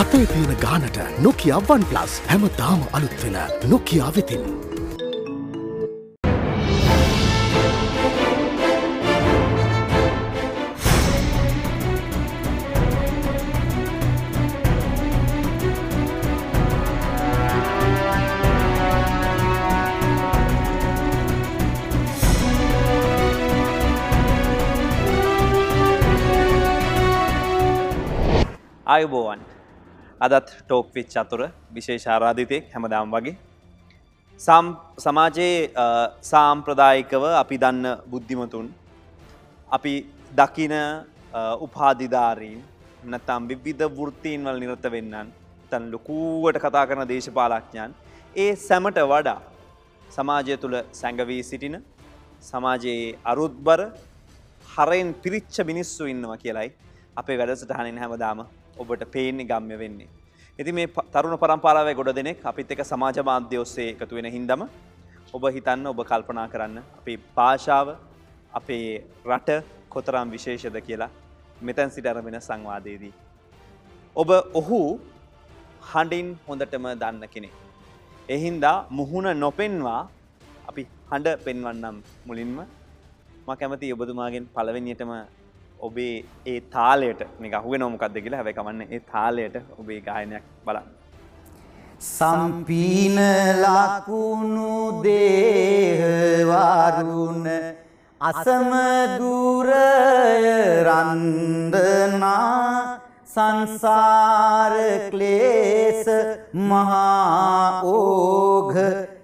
අතේ තියෙන ගානට නොකියා වන් ප්ලස් හැම දාම අලුත් වෙන නොකියා වෙතින්. ආයුබෝවන් අදත් ටෝක් විච් අතුර විශේෂ ආරාධිතයෙක් හැමදාම් වගේ සම් සමාජයේ අ, සාම්ප්‍රදායිකව අපි දන්න බුද්ධිමතුන් අපි දකින අ, උපාධිධාරීන් නැතම් විවිධ වෘත්තීන් වල නිරත වෙන්නන් තන් ලොකූවට කතා කරන දේශපාලඥයන් ඒ සැමට වඩා සමාජය තුළ සැඟවී සිටින සමාජයේ අරුත්බර හරෙන් පිරිච්ච මිනිස්සු ඉන්නවා කියලයි අපේ වැඩසටහනින් හැමදාම ඔබට පේන්නේ ගම්ය වෙන්නේ. ඉති මේ ප- තරුණ පරම්පාරාවේ ගොඩ දෙනෙක් අපිත් එක සමාජ මාධ්‍ය ඔස්සේ එකතු වෙන හින්දම ඔබ හිතන්න ඔබ කල්පනා කරන්න අපේ භාෂාව අපේ රට කොතරම් විශේෂද කියලා මෙතැන් සිට අරබෙන සංවාදයේදී. ඔබ ඔහු හඬින් හොඳටම දන්න කෙනෙ. එහින්දා මුහුණ නොපෙන්වා අපි හඬ පෙන්වන්නම් මුලින්ම ම කැමති ඔබතුමාගෙන් පලවෙනියටම ඔබේ ඒ තාලයට මේ අහුව නොමකක්ද කියලා හැබැකමන්න ඒ තාලයට ඔබේ ගායනයක් බලන්න. සම්පීන ලකුණු දේහවරුණ අසමදුරය රන්දනා සංසාර ක්ලේස මහා ඕඝ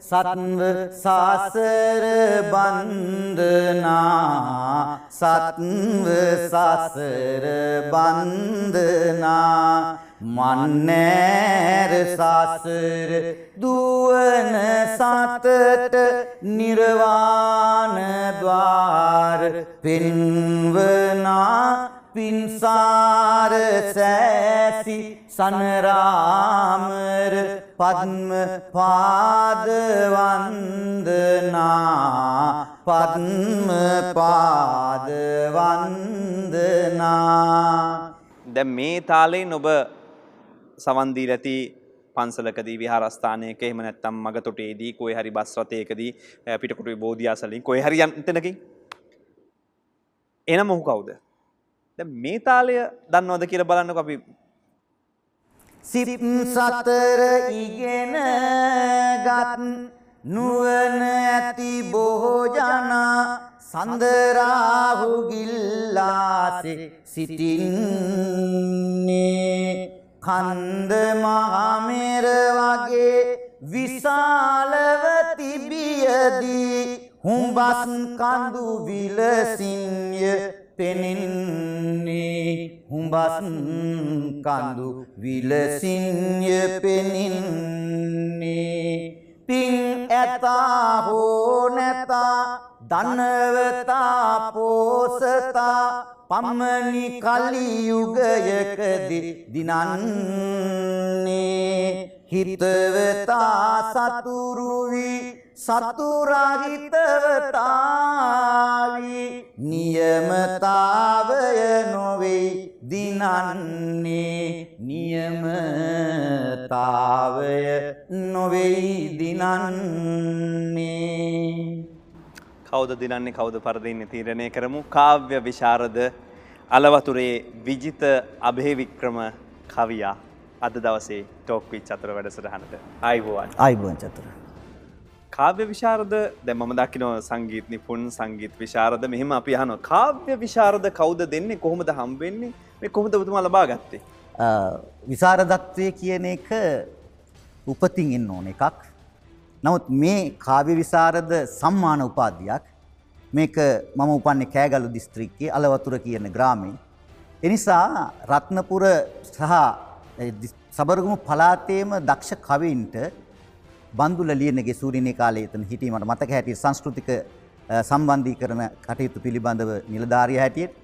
සත්ව සාසර බන්ධනා සත්ව සසර බන්ධනා. මන්නෑර සසර දුවන සතට නිර්වාණ ద్వාර පෙන්වනා පින්සාර සෑසි සනරාමර පද්ම පාදවන්දනා පද්ම පාදවන්දනා. දැ මේ තාලෙන් ඔබ සවන්දී ඇති පන්සලකදී විහාරස්ථානයක එහම නැත්තම් මග තොටේදී කොයි හරි බස්රතයකදී පිටකුට බෝධියාසලින් කොයි හරියන්තනකින් එන මොහු කවුද? දැන් මේ තාලය දන්නවද කියලා බලන්නකො අපි සිත් සතර ඉගෙන ගත් නුවන ඇති බොහෝ ජනා සඳරාහු ගිල්ලාසේ සිටින්නේ. කන්ද මහමෙර වගේ විශාලව තිබියදී හුඹස් කඳු විලසින්ය. පෙනෙන්නේ. හුඹස් කඳු විලසින්ය පෙනෙන්නේ. පින් ඇතා හෝ නැතා ධනවතා පෝසතා පමණි කලියුගයකදි දිනන්නේ. හිතවතා සතුරුවී සතුරහිතවතාවී නියමතාවය නොවෙයි දිනන්නේ නියමතාවය නොවෙයි දිනන්නේ. කවුද දිනන්නේ කවුද පරදින්න තීරණය කරමු. කාව්‍ය විශාරද අලවතුරේ විජිත අභේවික්‍රම කවියා අද දවසේ ටෝක්විච් අතර වැඩසටහනට. අයිබෝවන් අයිබුවන් චතුර. කාව්‍ය විශාරද? දැන් මම දකිනවා සංගීත නිපුන් සංගීත විශාරද. මෙහෙම අපි අහනවා. කාව්‍ය විශාරද කවුද දෙන්නේ? කොහොමද හම්බෙන්නේ? මේ කොහොමද ඔබතුමා ලබා ගත්තේ? විසරදත්වය කියන එක උපතින් එන්න ඕන එකක්. නමුත් මේ කාව්‍ය විසරද සම්මාන උපාධියක් මේක මම උපන්නේ කෑගලු දිස්ත්‍රික්කයේ අලවතුර කියන ග්‍රාමයේ එනිසා රත්නපුර සහ සබරගමු පළාතේම දක්ෂ කවීන්ට බන්දුල ලියනගේ සූරිනේ කාලේ එතන හිටීමට මතක හැටියට සංස්කෘතික අ, සම්බන්ධීකරණ කටයුතු පිළිබඳව නිලධාරිය හැටියට.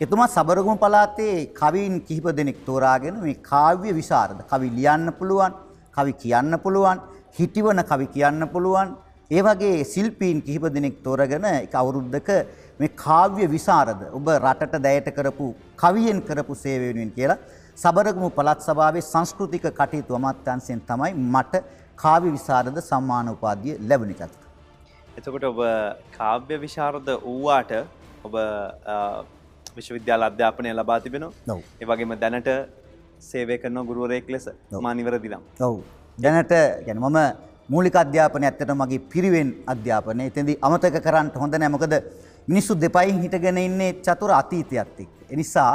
එතුමා සබරගමු පළාතේ කවීන් කිහිප දෙනෙක් තෝරාගෙන මේ කාව්‍ය විශාරද කවි ලියන්න පුළුවන් කවි කියන්න පුළුවන් හිටිවන කවි කියන්න පුළුවන් ඒ වගේ ශිල්පීන් කිහිප දෙනෙක් තෝරගෙන එක අවුරුද්දක මේ කාව්‍ය විසරද ඔබ රටට දැයට කරපු කවියෙන් කරපු සේවය වෙනුවෙන් කියලා සබරගමු පළාත් සභාවේ සංස්කෘතික කටයුතු අමාත්‍යාංශයෙන් තමයි මට කාව්‍ය විසරද සම්මාන උපාධිය ලැබුණේ චතුර. එතකොට ඔබ කාව්‍ය විශාරද වූවාට ඔබ විශ්වවිද්‍යාල අධ්‍යාපනය ලබා තිබෙනවා. ඒ වගේම දැනට සේවය කරන ගුරුවරයෙක් ලෙස මා නිවැරදිනම්. ඔව්. දැනට ගැන මම මූලික අධ්‍යාපනය ඇත්තට මගේ පිරිවෙන් අධ්‍යාපනය එතෙන්දී අමතක කරන්න හොඳ නැහැ මොකද මිනිස්සු දෙපයින් හිටගෙන ඉන්නේ චතුර අතීතයත් එක්ක. ඒ නිසා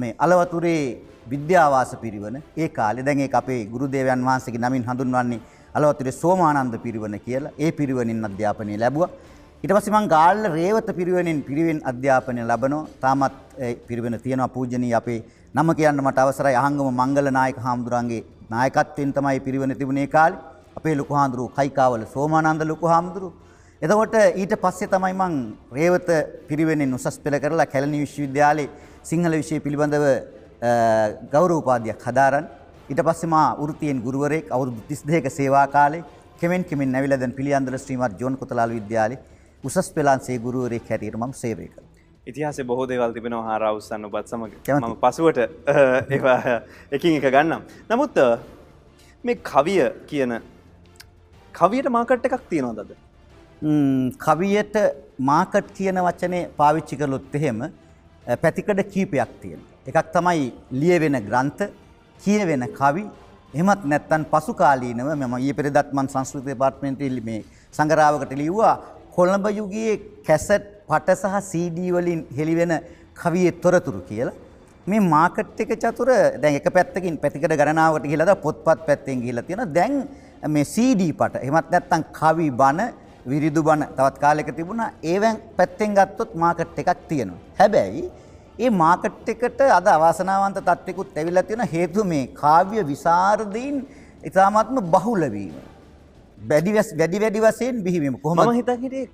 මේ අලවතුරේ විද්‍යාවාස පිරිවන ඒ කාලේ දැන් ඒක අපේ ගුරුදේවයන් වහන්සේගේ නමින් හඳුන්වන්නේ අලවතුරේ සෝමානන්ද පිරිවන කියලා. ඒ පිරිවෙනින් අධ්‍යාපනය ලැබුවා. ඊට පස්සේ මං ගාල්ල රේවත පිරිවෙනින් පිරිවෙන් අධ්‍යාපනය ලබනවා. තාමත් ඒ පිරිවෙන තියෙනවා පූජනීය අපේ නම කියන්න මට අවසරයි අහංගම මංගල නායක හාමුදුරන්ගේ නායකත්වයෙන් තමයි පිරිවෙන තිබුණේ ඒ කාලේ. අපේ ලොකු හාමුදුරුවෝ කයිකාවල සෝමානන්ද ලොකු හාමුදුරුවෝ. එතකොට ඊට පස්සේ තමයි මං රේවත පිරිවෙනින් උසස් පෙළ කරලා කැලණි විශ්වවිද්‍යාලයේ සිංහල විෂය පිළිබඳව අ, ගෞරව උපාධියක් හදාරන් ඊට පස්සේ මා වෘත්තියෙන් ගුරුවරයෙක් අවුරුදු 32ක සේවා කාලේ කෙමෙන් කෙමෙන් නැවිලා දැන් පිළියන්දල ශ්‍රීමත් ජෝන් කොතලාල් විද්‍යාලයේ උසස් පෙළාන්සේ ගුරුවරයෙක් හැටියට මම සේවය කරා. ඉතිහාසේ බොහෝ දේවල් තිබෙනවා හාරා උස්සන්න ඔබත් සමග. මම පසුවට ඒවා එකින් එක ගන්නම්. නමුත් මේ කවිය කියන කවියට මාකට් එකක් තියෙනවද අද? ම්, කවියට මාකට් කියන වචනේ පාවිච්චි කළොත් එහෙම පැතිකඩ කීපයක් තියෙනවා. එකක් තමයි ලියවෙන ග්‍රන්ථ, කියවෙන කවි, එහෙමත් නැත්නම් පසු කාලීනව මම ඊයේ පෙරේදත් මන් සංස්කෘති දෙපාර්තමේන්තුවේ මේ සංගරාවකට ලිව්වා කොළඹ යුගයේ කැසට් පට සහ CD වලින් හෙළිවෙන කවියේ තොරතුරු කියලා. මේ මාකට් එක චතුර දැන් එක පැත්තකින් පැතිකඩ ගණනාවකට ගිහිල්ලා දා පොත්පත් පැත්තෙන් ගිහිල්ලා තියෙනවා. දැන් මේ CD පට එහෙමත් නැත්නම් කවි බණ විරිදු බණ තවත් කාලයක තිබුණා. ඒවෙන් පැත්තෙන් ගත්තොත් මාකට් එකක් තියෙනවා. හැබැයි ඒ මාකට් එකට අද අවාසනාවන්ත තත්ත්වෙකුත් ඇවිල්ලා තියෙන හේතුව මේ කාව්‍ය විසරදීන් ඉතාමත්ම බහුල වීම. වැඩි වැඩි වැඩි වශයෙන් බිහිවීම. මම කොහොමද? හිතන් හිටියේ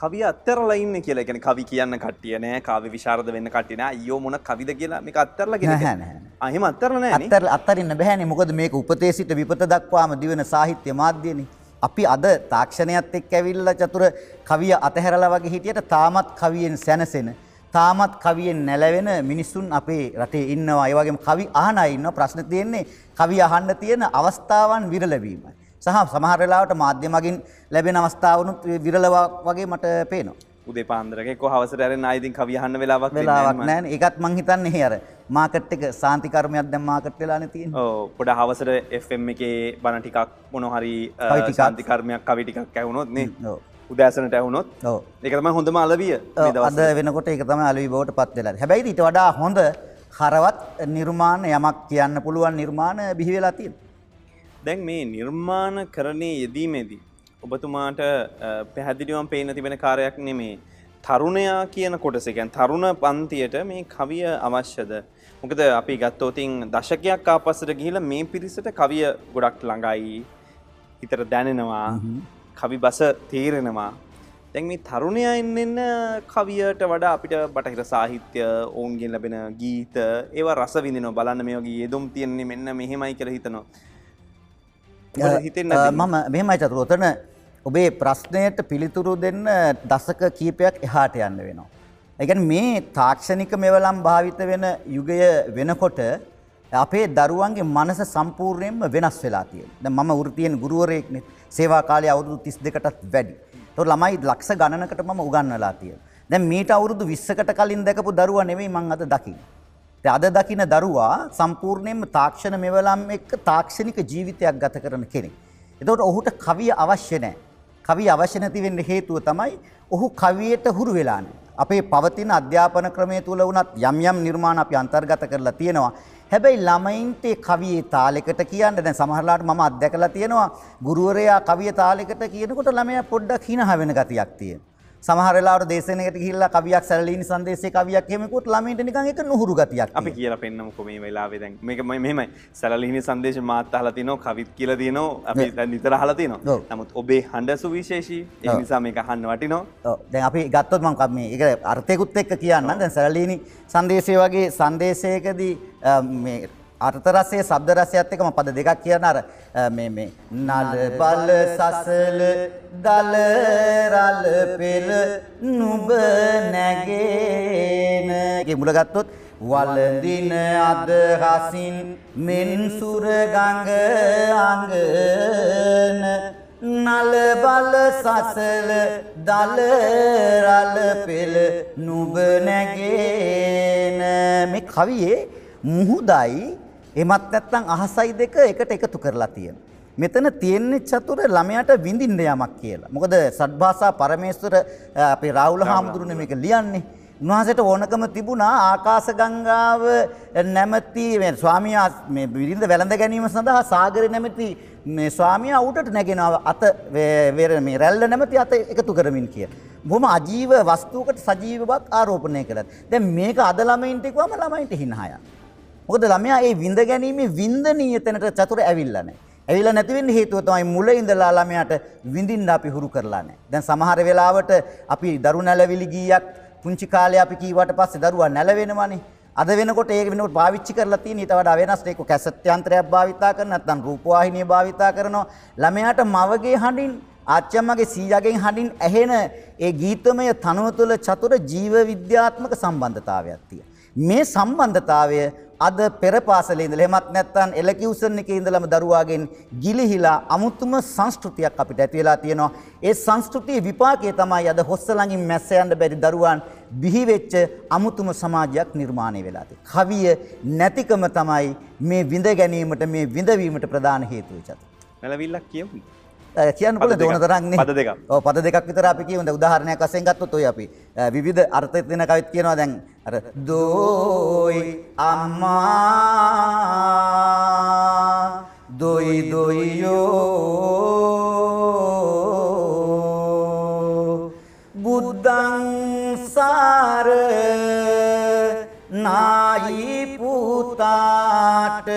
කවිය අත්තරලා ඉන්නේ කියලා. ඒ කියන්නේ කවි කියන්න කට්ටිය නෑ, කාව්‍ය විශාරද වෙන්න කට්ටිය නෑ. අයියෝ මොන කවිද කියලා මේක අත්තරලා කියන නැහැ, නැහැ, නැහැ. ආ එහෙම අත්තරලා නෑනේ. අත්තර අත්තරින්න බැහැනේ මොකද මේක උපතේ සිට විපත දක්වාම දිවෙන සාහිත්‍ය මාධ්‍යනේ. අපි අද තාක්ෂණයත් එක්ක ඇවිල්ලා චතුර කවිය අතහැරලා වගේ හිටියට තාමත් කවියෙන් සැනසෙන තාමත් කවියෙන් නැලවෙන මිනිස්සුන් අපේ රටේ ඉන්නවා. ඒ වගේම කවි අහන අය ඉන්නවා. ප්‍රශ්න තියෙන්නේ කවිය අහන්න තියෙන අවස්ථාවන් විරල වීමයි. සහ සමහර වෙලාවට මාධ්‍ය මගින් ලැබෙන අවස්ථාවනුත් විරල වගේ මට පේනවා. උදේ පාන්දරක එක්ක හවසට ඇරෙන්න ආයෙත් කවිය අහන්න වෙලාවක් වෙලාවක් නෑ. නැහැ. ඒකත් මං හිතන්නේ අර මාකට් එක සාන්ති කර්මයක් දැන් මාකට් වෙලානේ තියෙන්නේ. ඔව් පොඩ හවසට FM එකේ බණ ටිකක් මොන හරි කවි. ශාන්ති කර්මයක් කවි ටිකක් ඇහුනොත් නේ. ඔව්. උදෑසනට. ඒක තමයි හොඳම අලවිය අද. වෙනකොට ඒක තමයි අලවි බවට පත් වෙලා. හැබැයි ඊට වඩා හොඳ හරවත් නිර්මාණ යමක් කියන්න පුළුවන් නිර්මාණ බිහි වෙලා තියෙනවා. දැන් මේ නිර්මාණ කරණයේ යෙදීමේදී ඔබතුමාට පැහැදිලිවම පේන තිබෙන කාර්යයක් නෙමේ තරුණයා කියන කොටස ඒ කියන්නේ තරුණ පන්තියට මේ කවිය අවශ්‍යද මොකද අපි ගත්තොතින් දශකයක් ආපස්සට ගිහිල්ලා මේ පිරිසට කවිය ගොඩක් ළඟයි හිතට දැනෙනවා කවි බස තේරෙනවා දැන් මේ තරුණයා එන්න එන්න කවියට වඩා අපිට බටහිර සාහිත්‍ය ඔවුන්ගෙන් ලැබෙන ගීත ඒවා රස විඳිනවා බලන්න මේ වගේ යෙදුම් තියෙන්නේ මෙන්න මෙහෙමයි කියලා හිතනවා හිතෙන්නේ? මම මෙහෙමයි චතුර ඔතන ඔබේ ප්‍රශ්නයට පිළිතුරු දෙන්න දශක කීපයක් එහාට යන්න වෙනවා. ඒ කියන්නේ මේ තාක්ෂණික මෙවලම් භාවිත වෙන යුගය වෙනකොට අපේ දරුවන්ගේ මනස සම්පූර්ණයෙන්ම වෙනස් වෙලා තියෙනවා. දැන් මම වෘත්තියෙන් ගුරුවරයෙක්නේ. සේවා කාලය අවුරුදු 32කටත් වැඩි. ඒතකොට ළමයි ලක්ෂ ගණනකට මම උගන්වලා තියෙනවා. දැන් මීට අවුරුදු 20කට කලින් දැකපු දරුවා නෙවෙයි මං අද දකින්නේ. දැන් අද දකින දරුවා සම්පූර්ණයෙන්ම තාක්ෂණ මෙවලම් එක්ක තාක්ෂණික ජීවිතයක් ගත කරන කෙනෙක්. එතකොට ඔහුට කවිය අවශ්‍ය නැහැ. කවිය අවශ්‍ය නැති වෙන්න හේතුව තමයි ඔහු කවියට හුරු වෙලා නැහැ. අපේ පවතින අධ්‍යාපන ක්‍රමය තුල වුණත් යම් යම් නිර්මාණ අපි අන්තර්ගත කරලා තියෙනවා. හැබැයි ළමයින්ට ඒ කවියේ තාලයකට කියන්න දැන් සමහරලාට මම අත්දැකලා තියෙනවා ගුරුවරයා කවිය තාලයකට කියනකොට ළමයා පොඩ්ඩක් හිනහ වෙන ගතියක් තියෙනවා. සමහර වෙලාවට දේශනයකට ගිහිල්ලා කවියක් සැලලීනි සංදේශයේ කවියක් එහෙමකුත් ළමයින්ට නිකන් ඒක නුහුරු ගතියක් අපි කියලා පෙන්නමුකෝ මේ වෙලාවේ දැන්. මේක මෙහෙමයි. සැලලිහිණි සංදේශ මාත් අහලා තිනවා කවිත් කියලා දිනනවා අපි දැන් නිතර අහලා ඔව්. නමුත් ඔබේ හඬ සුවිශේෂී ඒ. නිසා මේක අහන්න වටිනවා ඔව්. දැන් අපි ගත්තොත් මම මේ ඒක අර්ථයකුත් එක්ක කියන්නම්. දැන් සැලලීනි සංදේශය වගේ සංදේශයකදී මේ අර්ථ රසය ශබ්ද රසයත් එක්කම පද දෙකක් කියන අර අ, මේ මේ නල බල සසල දල රල පෙළ නුඹ නැගෙන. ගේ මුල ගත්තොත් වලදින අදහසින් මෙන් සුර ගඟ අඟන. නල බල සසල දල රල පෙළ නුඹ නැගෙන. මේ කවියේ මුහුදයි එමත් නැත්නම් අහසයි දෙක එකට එකතු කරලා තියෙන. මෙතන තියෙන්නේ චතුර ළමයාට විඳින්න යමක් කියලා. මොකද සත්භාෂා පරමේශ්වර අපේ රාහුල හාමුදුරනේ මේක ලියන්නේ. උන්වහන්සේට ඕනකම තිබුණා ආකාශ ගංගාව නැමැති මේ ස්වාමියා මේ විරිඳ වැළඳ ගැනීම සඳහා සාගරේ නැමැති මේ ස්වාමියා උඩට නැගෙනවා අත වෙර මේ රැල්ල නැමැති අත එකතු කරමින් කිය. බොහොම අජීව වස්තුවකට සජීව බවක් ආරෝපණය කළා. දැන් මේක අද ළමයින්ට කිව්වම ළමයින්ට හිනහයක්. මොකද ළමයා ඒ විඳ ගැනීමේ වින්දනීය තැනට චතුර ඇවිල්ලා නැහැ. ඇවිල්ලා නැති වෙන්න හේතුව තමයි මුල ඉඳලා ළමයාට විඳින්න අපි හුරු කරලා නැහැ. දැන් සමහර වෙලාවට අපි දරු නැලවිලි ගීයක් පුංචි කාලේ අපි කීවට පස්සේ දරුවා නැලවෙනවනේ. අද වෙනකොට ඒක වෙනකොට පාවිච්චි කරලා තියෙන ඊට වඩා වෙනස් ඒක කැසට් යන්ත්‍රයක් භාවිතා කරන නැත්නම් රූපවාහිනිය භාවිතා කරනවා. ළමයාට මවගේ හඬින් ආච්චම්මගේ සීයාගෙන් හඬින් ඇහෙන ඒ ගීතමය තනුව තුළ චතුර ජීව විද්‍යාත්මක සම්බන්ධතාවයක් තියෙනවා. මේ සම්බන්ධතාවය අද පෙර පාසලේ ඉඳලා එහෙමත් නැත්නම් එලකිව්සන් එකේ ඉඳලම දරුවාගෙන් ගිලිහිලා අමුතුම සංස්කෘතියක් අපිට ඇති වෙලා තියෙනවා. ඒ සංස්කෘතියේ විපාකය තමයි අද හොස්ස ළඟින් මැස්ස යන්න බැරි දරුවන් බිහි වෙච්ච අමුතුම සමාජයක් නිර්මාණය වෙලා තියෙන්නේ. කවිය නැතිකම තමයි මේ විඳ ගැනීමට මේ විඳවීමට ප්‍රධාන හේතුව චතු. නැලවිල්ලක් කියමු. කියන්න පුළුවන් දෝන. තරම්නේ. පද. ඔව් පද දෙකක් විතර අපි කියමු. දැන් උදාහරණයක් වශයෙන් ගත්තොත් ඔය අපි අ, විවිධ අර්ථ දෙන කවිත් කියනවා දැන් අර දෝයි අම්මා දොයි දොයියෝ. බුද්ධං සාර නායි පුතාට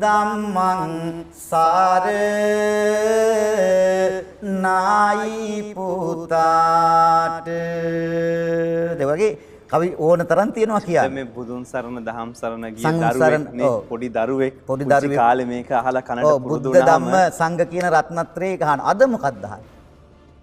ධම්මං සාර. නායි පුතාට. දෙවගේ කවි ඕන තරම් තියෙනවා කියන්න. මේ බුදුන් සරණ දහම් සරණ ගිය දරුවෙක්. පොඩි දරුවෙක් පොඩි දරුවෙක්. කාලේ මේක අහලා කනට පුරුදු බුද්ධ වුණාම ධම්ම සංඝ කියන රත්නත්‍රයේ කහන අද මොකක්ද අහන්නේ?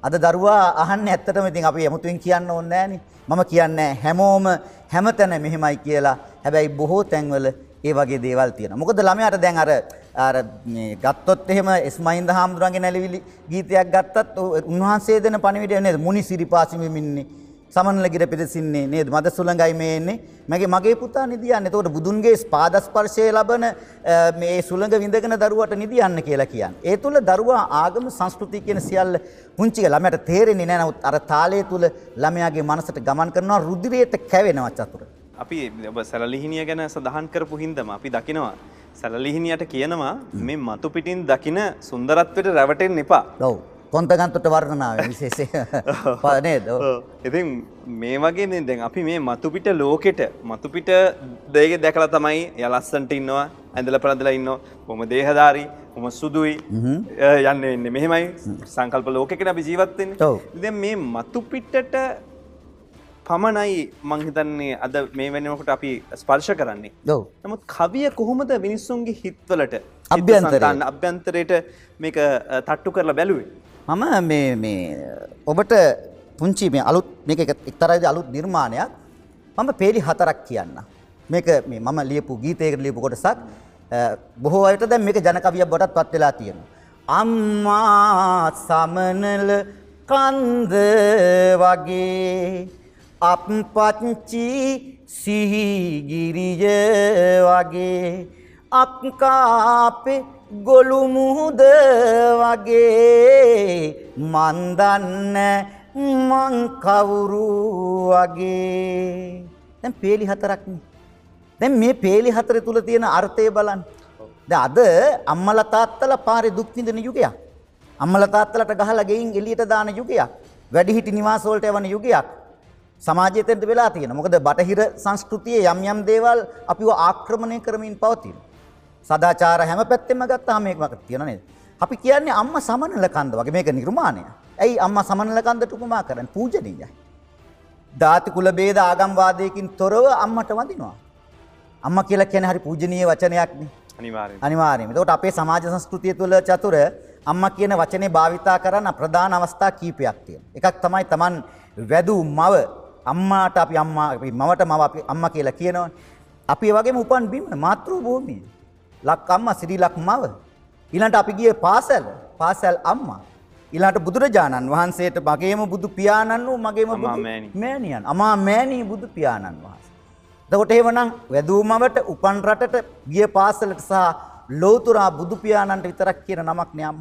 අද දරුවා අහන්නේ ඇත්තටම ඉතින් අපි යමුතුන් කියන්න ඕනේ නෑනේ මම කියන්නේ හැමෝම හැමතැන මෙහෙමයි කියලා. හැබැයි බොහෝ තැන්වල ඒ වගේ දේවල් තියෙනවා. මොකද ළමයාට දැන් අර අර මේ ගත්තොත් එහෙම එස්මයින්ද හාමුදුරන්ගේ නැලවිලි ගීතයක් ගත්තත් ඔ- උන්වහන්සේ දෙන පණිවිඩය නේද? මුනි සිරිපාසිමින්නේ සමනලගිර පිදසින්නේ නේද? මද සුළඟයි මේ එන්නේ. මගේ මගේ පුතා නිදියන්න. එතකොට බුදුන්ගේ පාදස්පර්ශය ලබන අ, මේ සුළඟ විඳගෙන දරුවට නිදියන්න කියලා කියන්නේ. ඒ තුළ දරුවා ආගම සංස්කෘතිය කියන සියල්ල පුංචි ළමයට තේරෙන්නේ නැහැ නමුත් අර තාලය තුළ ළමයාගේ මනසට ගමන් කරනවා රුධිරයට කැවෙනවා චතුර. අපි ඔබ සැලලිහිනිය ගැන සඳහන් කරපු හින්දම අපි දකිනවා සැලලිහිනියට කියනවා මේ මතු පිටින් දකින සුන්දරත්වයට රැවටෙන්න එපා. ඔව්. කොන්තගන්තොට වර්ණනාව විශේෂය. ප- නේද? ඔව්. ඔව්. ඉතින් මේ වගේ දැන් අපි මේ මතුපිට ලෝකෙට මතුපිට දෙයක දැකලා තමයි එයා ලස්සනට ඉන්නවා ඇඳලා පළඳලා ඉන්නවා බොහොම දේහධාරී බොහොම සුදුයි යන්නේ ඉන්නේ මෙහෙමයි සංකල්ප ලෝකෙකනේ අපි ජීවත් වෙන්නේ ඔව්. දැන් මේ මතුපිටට පමණයි මං හිතන්නේ අද මේ වෙනකොට අපි ස්පර්ශ කරන්නේ ඔව්. නමුත් කවිය කොහොමද මිනිස්සුන්ගේ හිත්වලට අභ්‍යන්තරයට. චිත්තසංතාන අභ්‍යන්තරයට මේක තට්ටු කරලා බැලුවේ මම මේ ඔබට පුංචි මේ අලුත් මේක එක- එක්තරා විදිහේ අලුත් නිර්මාණයක් මම පේලි හතරක් කියන්න. මේක මම ලියපු ගීතයකට ලියපු කොටසක් බොහෝ අයට දැන් මේක ජන කවියක් බවටත් පත් වෙලා තියෙනවා. අම්මා සමනල කන්ද වගේ අප්පච්චි සිහිගිරිය වගේ අක්කාපෙ ගොළු මුහුද වගේ මන්දන්න මං කවුරු වගේ දැන් පේලි හතරක්නේ දැන් මේ පේලි හතර තුල තියෙන අර්ථය බලන්න. දැන් අද අම්මලා තාත්තලා පාරේ දුක් විඳින යුගයක්. අම්මලා තාත්තලාට ගහලා ගෙයින් එළියට දාන යුගයක්. වැඩිහිටි නිවාස වලට යවන යුගයක්. සමාජයේ තෙන්ද වෙලා තියෙන. මොකද බටහිර සංස්කෘතියේ යම් යම් දේවල් අපිව ආක්‍රමණය කරමින් පවතින. සදාචාර හැම පැත්තෙම ගත්තාම මේක මක තියෙන නේද? අපි කියන්නේ අම්මා සමනල කන්ද වගේ මේක නිර්මාණය. ඇයි අම්මා සමනල කන්දට උපමා කරන්නේ? පූජනීයයි. ධාති කුල ભેද ආගම් වාදයකින් තොරව අම්මට වඳිනවා. අම්මා කියලා කියන්නේ හරි පූජනීය වචනයක්නේ. අනිවාර්යෙන්. අනිවාර්යයෙන්ම. එතකොට අපේ සමාජ සංස්කෘතිය තුළ චතුර අම්මා කියන වචනේ භාවිතා කරන ප්‍රධාන අවස්ථා කීපයක් තියෙනවා. එකක් තමයි Taman වැදූ මව අම්මාට අපි අම්මා මවට මව අපි අම්මා කියලා කියනවනේ. අපි වගේම උපන් බිම මාතෘ භූමිය. ලක් අම්මා සිරි ලක් මව. ඊළඟට අපි ගියේ පාසල්. පාසල් අම්මා. ඊළඟට බුදුරජාණන් වහන්සේට මගේම බුදු පියාණන් වූ මගේම බුදු මෑණි. මෑණියන්. අමා මෑණී බුදු පියාණන් වහන්සේ. එතකොට එහෙමනම් වැදූමවට උපන් රටට ගිය පාසලට සහ ලෞතුරා බුදු පියාණන්ට විතරක් කියන නමක් නෑම්.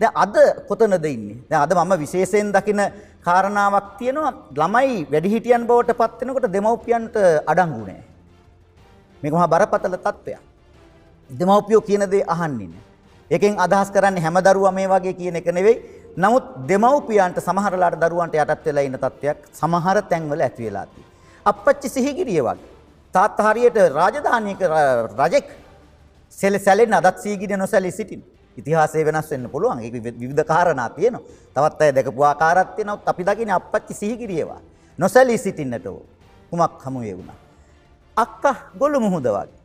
දැන් අද කොතනද ඉන්නේ? දැන් අද මම විශේෂයෙන් දකින කාරණාවක් තියෙනවා ළමයි වැඩිහිටියන් බවට පත් වෙනකොට දෙමව්පියන්ට අඩංගු නෑ. මේක මහා බරපතල තත්ත්වයක්. දෙමව්පියෝ කියන දේ අහන්නේ නෑ. ඒකෙන් අදහස් කරන්නේ හැම දරුවා මේ වගේ කියන එක නෙවෙයි. නමුත් දෙමව්පියන්ට සමහරලාට දරුවන්ට යටත් වෙලා ඉන්න තත්ත්වයක් සමහර තැන්වල ඇති වෙලා තියෙනවා. අප්පච්චි සිහිගිරිය වගේ. තාත්තා හරියට රාජධානියක ර- රජෙක් සෙල සැලෙන් අදත් සීගිරිය නොසැලී සිටින. ඉතිහාසය වෙනස් වෙන්න පුළුවන්. ඒක විවි- විවිධ කාරණා තියෙනවා. තවත් අය දැකපු ආකාරات තියෙනවා. අපි දකින්නේ අප්පච්චි සිහිගිරියවා. නොසැලී සිටින්නට ඕ. කුමක් හමු වුණා. අක්කා ගොළු මුහුද වගේ.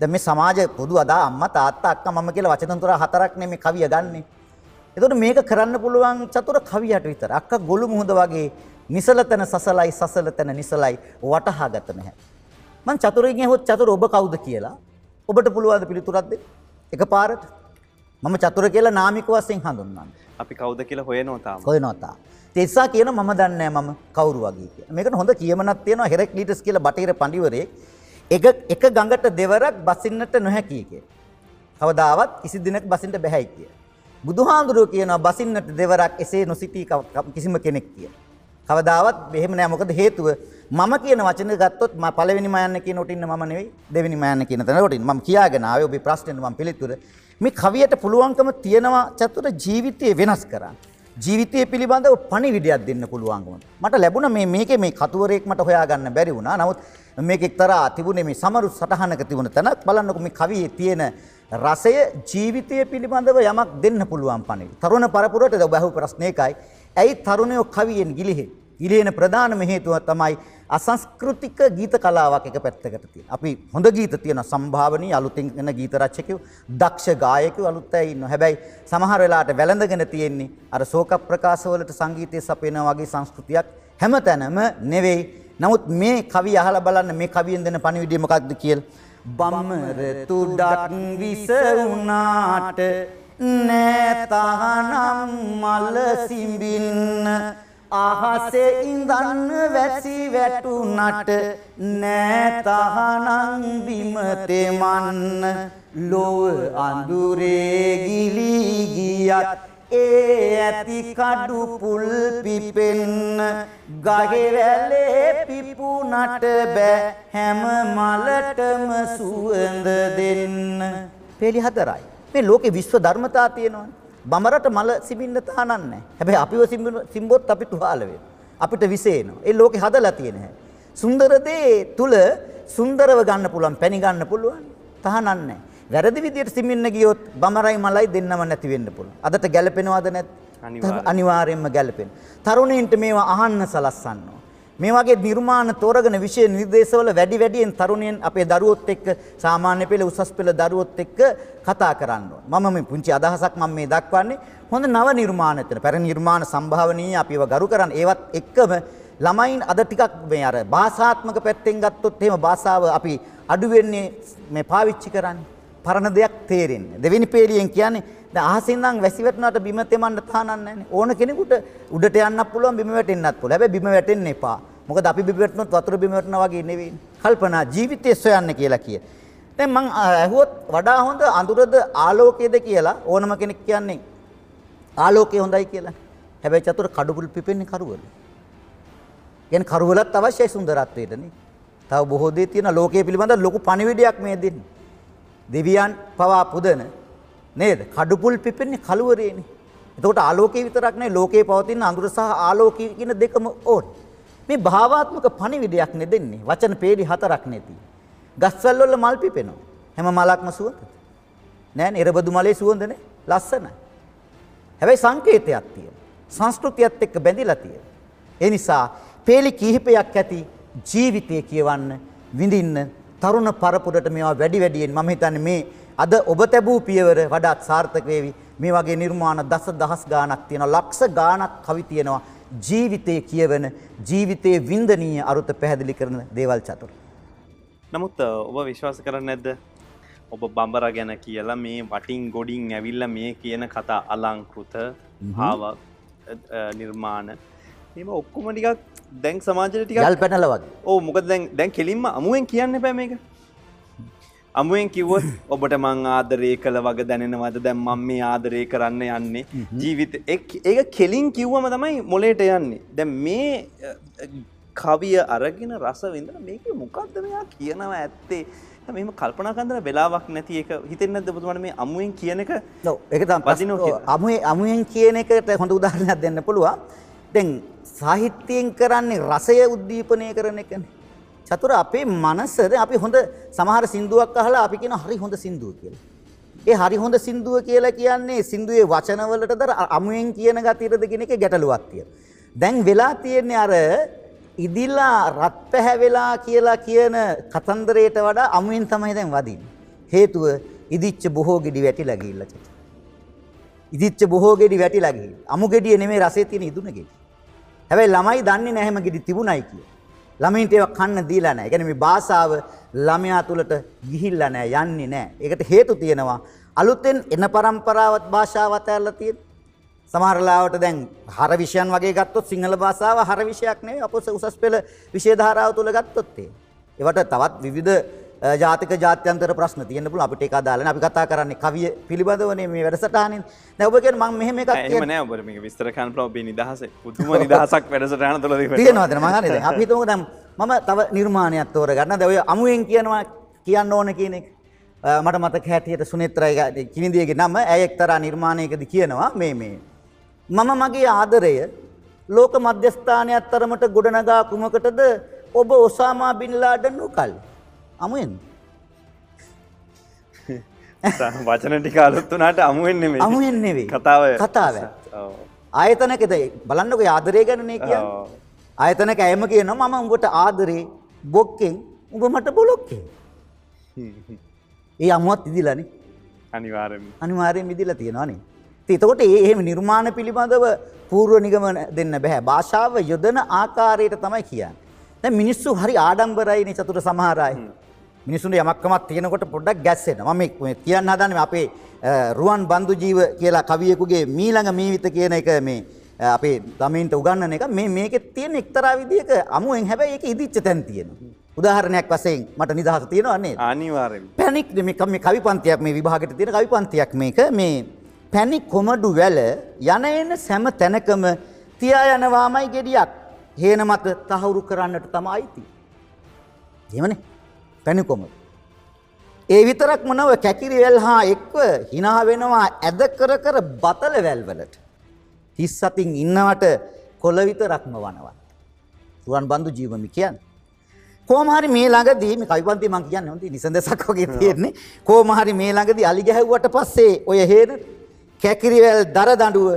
දැන් මේ සමාජ පොදු අදා අම්මා තාත්තා අක්කා මම කියලා වචන තුන හතරක් නේ මේ කවිය ගන්නෙ. එතකොට මේක කරන්න පුළුවන් චතුර කවියට විතර. අක්කා ගොළු මුහුද වගේ නිසලතන සසලයි සසලතන නිසලයි වටහාගත නැහැ. මං චතුරගෙන් ඇහුවොත් චතුර ඔබ කවුද කියලා ඔබට පුළුවන් පිළිතුරක් දෙන්න. එකපාරට මම චතුර කියලා නාමික වශයෙන් හඳුන්වන්න. අපි කවුද කියලා හොයනවා තාම. කොයිනොතා. තෙස්සා කියන මම දන්නේ මම කවුරු වගේ කියලා. මේකට හොඳ කියමනක් තියෙනවා හෙරක්ලීටස් කියලා බටහිර පඬිවරයෙක් එක එක ගඟට දෙවරක් බසින්නට නොහැකි කිය. කවදාවත් කිසි දිනක බසින්න බැහැයි කිය. බුදුහාඳුරුව කියනවා බසින්නට දෙවරක් එසේ කව- කිසිම කෙනෙක් කිය. කවදාවත් එහෙම නෑ මොකද හේතුව මම කියන වචන ගත්තොත් මම පළවෙනි මයන්න කියන උටින්න මම නෙවෙයි දෙවෙනි මයන්න කියන තැන උටින්න මම කියාගෙන ආවේ ඔබේ ප්‍රශ්නෙට මම පිළිතුර මේ කවියට පුළුවන්කම තියෙනවා චතුර ජීවිතය වෙනස් කරන්න. ජීවිතය පිළිබඳව පණිවිඩයක් දෙන්න පුළුවන්කම. මට ලැබුණ මේ මේකේ මේ කතුවරයෙක් මට හොයාගන්න බැරි වුණා. නමුත් මේක එක්තරා තිබුණේ මේ සමරු සටහනක තිබුණ තැනක් බලන්නකො මේ කවියේ තියෙන රසය ජීවිතය පිළිබඳව යමක් දෙන්න පුළුවන් පණිවිඩ. තරුණ පරපුරට ඔබ අහපු ප්‍රශ්නේ එකයි. ඇයි තරුණයෝ කවියෙන් ගිලිහෙන්නේ? ගිලිහෙන ප්‍රධානම හේතුව තමයි අසංස්කෘතික ගීත කලාවක් එක පැත්තකට තියෙන. අපි හොඳ ගීත තියෙන සම්භාවනීය අලුතින් එන ගීත රචකයෝ, දක්ෂ ගායකයෝ අලුත් අය ඉන්නවා. හැබැයි සමහර වෙලාවට වැළඳගෙන තියෙන්නේ අර ශෝක ප්‍රකාශවලට සංගීතය සපයනා වගේ සංස්කෘතියක් හැමතැනම නෙවෙයි. නමුත් මේ කවිය අහලා බලන්න මේ කවියෙන් දෙන පණිවිඩය මොකක්ද කියලා. බම්මර තුඩක් විස වුණාට නෑතහනම් මල සිඹින්න අහසේ ඉඳන්න වැසි වැටුනට නෑතහනම් බිම තෙමන්න. ලොව අඳුරේ ගිලී ගියත් ඒ ඇති කඩු පුල් පිපෙන්න. ගහේ වැලේ පිපුනට බෑ හැම මලටම සුවඳ දෙන්න. පෙළි හතරයි මේ ලෝකේ විශ්ව ධර්මතා තියෙනවනේ. බඹරට මල සිඹින්න තහනම් නැහැ හැබැයි අපිව සිඹොත් අපි තුවාල අපිට විසේනවා ඒ ලෝකේ හදලා තියෙන සුන්දර දේ තුල සුන්දරව ගන්න පුළුවන් පැණි ගන්න පුළුවන් තහනම් නැහැ වැරදි විදියට සිමින්න ගියොත් බමරයි මලයි දෙන්නම නැති වෙන්න පුළුවන්. අදට ගැළපෙනවද නැත්? අනිවාර්යෙන්. අනිවාර්යෙන්ම ගැළපෙන. තරුණයින්ට මේවා අහන්න සලස්සන්න. මේ වගේ නිර්මාණ තෝරගෙන විෂය නිර්දේශවල වැඩි වැඩියෙන් තරුණයන් අපේ දරුවොත් එක්ක සාමාන්‍ය පෙළ උසස් පෙළ දරුවොත් එක්ක කතා කරන්න ඕන. මම මේ පුංචි අදහසක් මම මේ දක්වන්නේ හොඳ නව නිර්මාණ එතන. පැරණි නිර්මාණ සම්භාවනීය අපි ඒවා ගරු කරන්න. ඒවත් එක්කම ළමයින් අද ටිකක් මේ අර භාෂාත්මක පැත්තෙන් ගත්තොත් එහෙම භාෂාව අපි අඩු වෙන්නේ මේ පාවිච්චි කරන්නේ. පරණ දෙයක් තේරෙන්නේ. දෙවෙනි පේලියෙන් කියන්නේ දැන් අහසින් නම් වැසි වැටුණාට බිම තෙමන්න තහනක් නැහැනේ. ඕන කෙනෙකුට උඩට යන්නත් පුළුවන් බිම වැටෙන්නත් පුළුවන්. හැබැයි බිම වැටෙන්න එපා. මොකද අපි බිම වැටුනොත් වතුර බිම වැටෙනා වගේ නෙවෙයි. කල්පනා ජීවිතය සොයන්න කියලා කිය. දැන් මං ඇහුවොත් වඩා හොඳ අඳුරද ආලෝකයේද කියලා ඕනම කෙනෙක් කියන්නේ ආලෝකය හොඳයි කියලා. හැබැයි චතුර කඩුපුල් පිපෙන්නේ කරුවල. කියන්නේ කරුවලත් අවශ්‍යයි සුන්දරත්වයට නේ. තව බොහෝ දේ තියෙන ලෝකයේ පිළිබඳ ලොකු පණිවිඩයක් මේ දෙන්නේ. දෙවියන් පවා පුදන නේද? කඩුපුල් පිපෙන්නේ කළුවරේනේ. එතකොට ආලෝකයේ විතරක් නෙවෙයි ලෝකයේ පවතින අඳුර සහ ආලෝකය කියන දෙකම ඕන. මේ භාවාත්මක පණිවිඩයක් නේ දෙන්නේ. වචන peedi හතරක් නෙති. ගස්වල වල මල් පිපෙනවා. හැම මලක්ම සුවඳ. නෑනේ එරබදු මලේ සුවඳනේ ලස්සනයි. හැබැයි සංකේතයක් තියෙනවා. සංස්කෘතියත් එක්ක බැඳිලා තියෙනවා. ඒ නිසා peeli කිහිපයක් ඇති ජීවිතය කියවන්න, විඳින්න, තරුණ පරපුරට මේවා වැඩි වැඩියෙන් මම හිතන්නේ මේ අද ඔබ තැබූ පියවර වඩාත් සාර්ථක වේවි. මේ වගේ නිර්මාණ දස දහස් ගාණක් තියෙනවා. ලක්ෂ ගාණක් කවි තියෙනවා. ජීවිතයේ කියවන ජීවිතයේ වින්දනීය අරුත පැහැදිලි කරන දේවල් චතුර. නමුත් ඔබ විශ්වාස කරන්න නැද්ද ඔබ බඹර ගැන කියලා මේ වටින් ගොඩින් ඇවිල්ල මේ කියන කතා අලංකෘත හාව නිර්මාණ එම ඔක්කොම ටිකක් දැන් සමාජයට ටික යල් පැනල වගේ. ඕ මොක දැන් දැන් කෙලින්ම අමුවෙන් කියන්න පැම එක අමුවෙන් කිව්වොත් ඔබට මං ආදරය කළ වග දැනෙනවද දැම් මම මේ ආදරය කරන්න යන්නේ ජීවිත ඒක කෙලින් කිව්වම තමයි මොලේට යන්නේ දැ මේ කවිය අරගෙන රස විඳ මේක මොකක්ද මෙයා කියනව ඇත්තේ මෙම කල්පනා කන්දර වෙලාවක් නැති එක හිතෙන් නැද බුතුමන මේ අමුවෙන් කියන එක ඔව්, ඒක තමයි කියලා. අමුවේ අමුයෙන් කියන එකට හොඳ උදාහරණයක් දෙන්න පුළුවන්. දැන් සාහිත්‍යයෙන් කරන්නේ රසය උද්දීපනය කරන එකනේ. චතුර අපේ මනස දැන් අපි හොඳ සමහර සින්දුවක් අහලා අපි කියන හරි හොඳ සින්දුව කියලා. ඒ හරි හොඳ සින්දුව කියලා කියන්නේ සින්දුවේ වචනවලටද අර අමුයෙන් කියන ගතියටද කියන එකේ ගැටලුවක් තියෙනවා. දැන් වෙලා තියෙන්නේ අර ඉදිලා රත් පැහැවෙලා කියලා කියන කතන්දරයට වඩා අමුයෙන් තමයි දැන් වදින්නේ. හේතුව ඉදිච්ච බොහෝ ගෙඩි වැටිලා ගිහිල්ලා චතුර. ඉදිච්ච බොහෝ ගෙඩි වැටිලා ගිහින්. අමු ගෙඩිය නෙමෙයි රසයේ තියෙන ඉදුණ ගෙඩි. හැබැයි ළමයි දන්නේ නැහැ හැම ගෙඩි තිබුණයි කියලා. ළමයින්ට ඒවා කන්න දීලා නැහැ. ඒ කියන්නේ මේ භාෂාව ළමයා තුලට ගිහිල්ලා නැහැ, යන්නේ නැහැ. ඒකට හේතු තියෙනවා. අලුතෙන් එන પરම්පරාවත් භාෂාව අතහැරලා තියෙන. සමහර ලාවට දැන් හර විෂයන් වගේ ගත්තොත් සිංහල භාෂාව හර විෂයක් නෙවෙයි අපොස උසස් පෙළ විෂය ධාරාව තුල ගත්තොත් ඒ. ඒවට තවත් විවිධ අ, ජාතික ජාත්‍යන්තර ප්‍රශ්න තියෙන්න පුළුවන්. අපිට ඒක අදාළ නැහැ. අපි කතා කරන්නේ කවිය පිළිබඳවනේ මේ වැඩසටහනින්. දැන් ඔබ කියන්නේ මම මෙහෙම එකක් එහෙම නෑ. ඔබට මේක විස්තර කරන්න පුළුවන්. ඔබේ නිදහස පුදුම නිදහසක් වැඩසටහන තුළ තිබෙනවා. තියෙනවද? මම හරිද අපි හිතමු දැන් මම තව නිර්මාණයක් තෝරගන්න. දැන් ඔය අමුවෙන් කියනවා කියන්න ඕන කියන එක. මට මතක හැටියට සුනේත්‍රයි කිනිදියගේ නම ඇය එක්තරා නිර්මාණයකදී කියනවා මේ මේ. මම මගේ ආදරය ලෝක මධ්‍යස්ථානයක් තරමට ගොඩනගා කුමකටද? ඔබ ඔසාමා බින් ලාඩන් උකල් අමුවෙන් වචන ටික අලුත් වුණාට අමුවෙන් නෙමෙයි. අමුවෙන් නෙවෙයි කතාව කතාව. ආයතනකද බලන්නකො ආදරය ගැනනේ ඔව්. ආයතනක ඇයම කියනවා මම උඹට ආදරේ බොක්කෙන් උඹ මට බොලොක්කෙන්. ඒ අමුවත් ඉදිලානේ. අනිවාර්යෙන්ම. අනිවාර්යෙන් මිදිලා තියෙනවානේ. එතකොට ඒ එහෙම නිර්මාණ පිළිබඳව පූර්ව නිගමන දෙන්න බෑ. භාෂාව යොදන ආකාරයට තමයි කියන්නේ. දැන් මිනිස්සු හරි ආඩම්බරයිනේ චතුර සමහර අය. මිනිස්සුන්ට යමක්කමක් තියෙනකොට පොඩ්ඩක් ගැස්සෙනවා. මම කියන්න හදන්නේ අපේ රුවන් බන්දු ජීව කියලා කවියෙකුගේ මීළඟ මීවිත කියන එක මේ අපේ ළමයින්ට උගන්වන එක මේ මේකේ තියෙන එක්තරා විදියක අමුවෙන් හැබැයි ඒක ඉදිච්ච තැන් තියෙනවා. උදාහරණයක් වශයෙන් මට නිදහස තියෙනවා නේද? අනිවාර්යෙන්ම. පැනික් මේ කම- මේ කවි පන්තියක් මේ විභාගයට තියෙන කවි පන්තියක් මේක මේ පැණි කොමඩු වැල යන එන සෑම තැනකම තියා යනවාමයි ගෙඩියක් හේන මත තහවුරු කරන්නට තමයි අයිති. එහෙමනේ. පැණි කොමඩු. ඒ විතරක්ම නොව කැකිරි වැල් හා එක්ව hina වෙනවා ඇද කර කර බතල වැල් වලට. හිස් අතින් ඉන්නවට කොළ විතරක්ම වනවා. සුවන් බන්දු ජීවමි කියන්නේ. කොහොම හරි මේ ළඟදී මේ කවිපන්ති මම කියන්නේ හොඳ නිසඳසක් වගේ තියෙන්නේ. කොහොම හරි මේ ළඟදී අලි ගැහුවට පස්සේ ඔය හේන කැකිරිවැල් දර දඬුව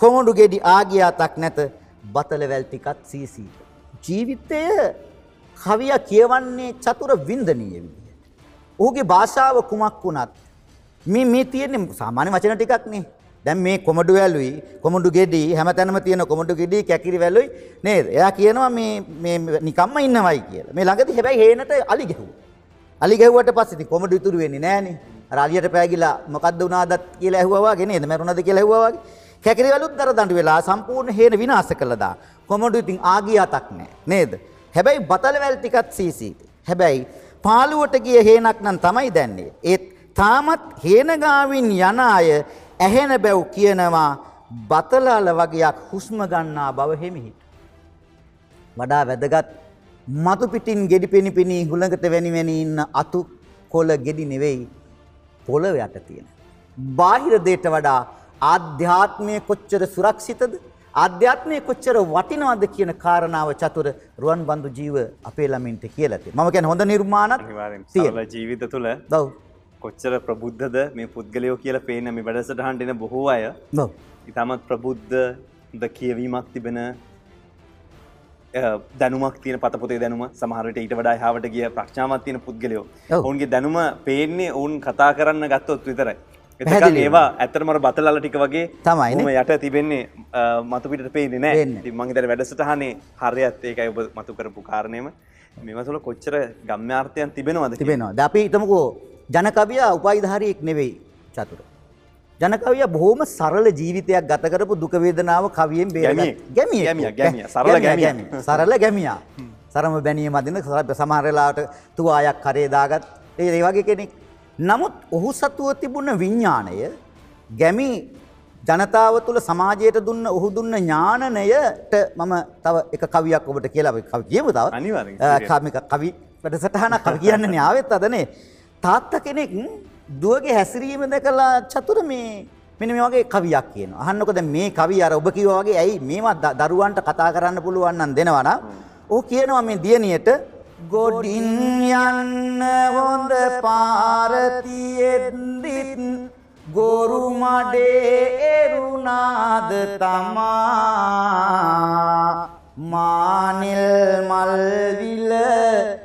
කොමුඩු ගෙඩි ආගියාතක් නැත බතලවැල් ටිකත් සීසී. ජීවිතය කවිය කියවන්නේ චතුර වින්දනීය විදිහට. ඔහුගේ භාෂාව කුමක් වුණත් මේ මේ තියෙන්නේ සාමාන්‍ය වචන ටිකක් නේ. දැන් මේ කොමඩු වැලුයි කොමඩු ගෙඩි හැමතැනම තියෙන කොමඩු ගෙඩි කැකිරි වැලුයි නේද? එයා කියනවා මේ මේ නිකම්ම ඉන්නවයි කියලා. මේ ළඟදී හැබැයි හේනට අලි ගැහුවා. අලි ගැහුවට පස්සේ ඉතින් කොමඩු ඉතුරු වෙන්නේ නැහනේ. අර අලියට පෑගිලා මොකද්ද වුණාදත් කියලා ඇහුවා වගේ නේද? මරුණාද කියලා ඇහුවා වගේ. කැකිරි වැලුත් දර දඬු වෙලා සම්පූර්ණ හේන විනාශ කළා දා. කොමඩු ඉතින් ආගිය අතක් නැහැ නේද? හැබැයි බතල වැල් ටිකත් සීසී. හැබැයි පාළුවට ගිය හේනක් නම් තමයි දැන්නේ. ඒත් තාමත් හේන ගාවින් යන අය ඇහෙන බැව් කියනවා බතලාල වගේක් හුස්ම ගන්නා බව හිමිහිට. වඩා වැදගත් මතු පිටින් ගෙඩි පෙනි පෙනි හුළඟට වැනි වැනි ඉන්න අතු කොළ ගෙඩි නෙවෙයි පොළව යට තියෙන. බාහිර දේට වඩා ආධ්‍යාත්මය කොච්චර සුරක්ෂිතද ආධ්‍යාත්මය කොච්චර වටිනවද කියන කාරණාව චතුර රුවන් බන්දු ජීව අපේ ළමින්ට කියලා තියෙනවා. මම කියන්නේ හොඳ නිර්මාණත් තියෙනවා. ජීවිත තුළ ඔව්. කොච්චර ප්‍රබුද්ධද මේ පුද්ගලයෝ කියලා පේන මේ වැඩසටහනට එන බොහෝ අය ඔව්. ඉතාමත් ප්‍රබුද්ධ ද කියවීමක් තිබෙන දැනුමක් තියෙන පතපොතේ දැනුම සමහරට ඊට වඩා හාවට ගිය ප්‍රශ්ාවත් තියෙන පුද්ගලයෝ ඔව්. ඔවුන්ගේ දැනුම පේන්නේ ඔවුන් කතා කරන්න ගත්තොත් විතරයි එතකන්. ඒවා ඇතරමර බතලල ටික වගේ. ඔහොම යට තිබෙන්නේ මතුපිට පේන්නේ නෑ. ඉතින් මං හිතන්නේ වැඩසටහනේ හරියත් ඒකයි ඔබ මතු කරපු කාරණයම මේව තුළ කොච්චර ගම්‍යාර්ථයන් තිබෙනවද. තිබෙනවා. ද අපි හිතමුකෝ ජනකවියා උපායිධාරියෙක් නෙවෙයි චතුර. ජනකවිය බොහොම සරල ජීවිතයක් ගත කරපු දුක වේදනාව කවියෙන් බේරගත්. ගැමියා, ගැමියා. සරල ගැමියා. සරල ගැමියා. සරම බැනීම අදින සමහර වෙලාවට තුවායක් කරේ දාගත් ඒ වගේ කෙනෙක්. නමුත් ඔහු සතුව තිබුණ විඥාණය ගැමි ජනතාව තුළ සමාජයට දුන්න ඔහු දුන්න ඥානනයට මම තව එක කවියක් ඔබට කියලා කවි කියමු තව. කමික කවි වැඩසටහන කවි කියන්න ආවෙත් අදනේ තාත්ත කෙනෙක් දුවගේ හැසිරීම දැකලා චතුර මේ මෙන්න මේ වගේ කවියක් කියන. අහන්නකො දැන් මේ කවිය අර ඔබ කිව්වා වගේ ඇයි මේවා දරුවන්ට කතා කරන්න පුළුවන් නම් දෙනවා නම් ਉਹ කියනවා මේ දියණියට ගොඩින් යන්න හොඳ පාර තියෙද්දිත් ගොරු මඩේ එරුණාද තමා. මානෙල් මල්විල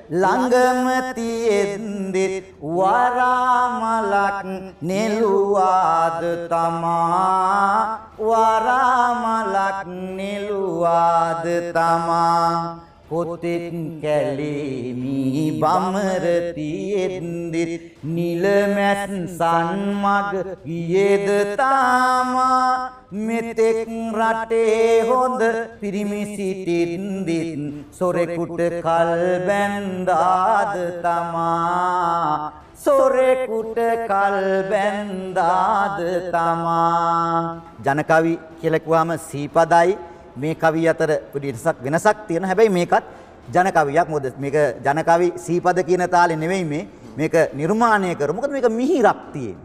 ළඟම තියෙද්දිත් වරාමලක් නෙළුවාද තමා. වරාමලක් නෙළුවාද තමා. පොතෙත් කැලේමි බමර තියෙද්දිත් නිලමැත් සන්මග ගියේද තාමා? මෙතෙක් රටේ හොඳ පිරිමි සිටින්දිත් සොරෙකුට කල් බැන්දාද තමා? සොරෙකුට කල් බැන්දාද තමා? ජනකවි කියලකුවාම සීපදයි. මේ කවි අතර පොඩි වෙනසක් වෙනසක් තියෙන හැබැයි මේකත් ජනකවියක් මොකද මේක ජනකවි සීපද කියන තාලේ නෙවෙයි මේ මේක නිර්මාණය කර මොකද මේක මිහිරක් තියෙන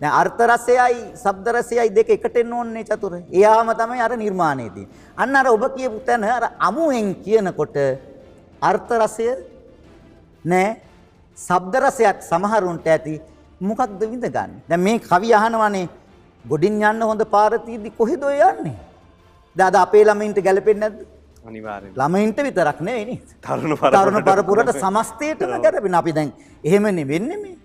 දැන් අර්ථ රසයයි ශබ්ද රසයයි දෙක එකට එන්න ඕනේ චතුර. එයාම තමයි අර නිර්මාණය තියෙන්නේ. අන්න අර ඔබ කියපු තැන අර අමුෙන් කියනකොට අර්ථ රසය නෑ ශබ්ද රසයත් සමහරුන්ට ඇති මොකක්ද විඳ ගන්න. දැන් මේ කවි අහනවනේ ගොඩින් යන්න හොඳ පාර තියෙද්දි කොහෙද ඔය යන්නේ? දැන් අපේ ළමයින්ට ගැලපෙන්නේ නැද්ද? අනිවාර්යෙන් ළමයින්ට විතරක් නෙවෙයි නේද? තරුණ තරුණ පරපුරට පරපුරට සමස්තයටම ගැලපෙන අපි දැන් එහෙමනේ වෙන්නේ මේ.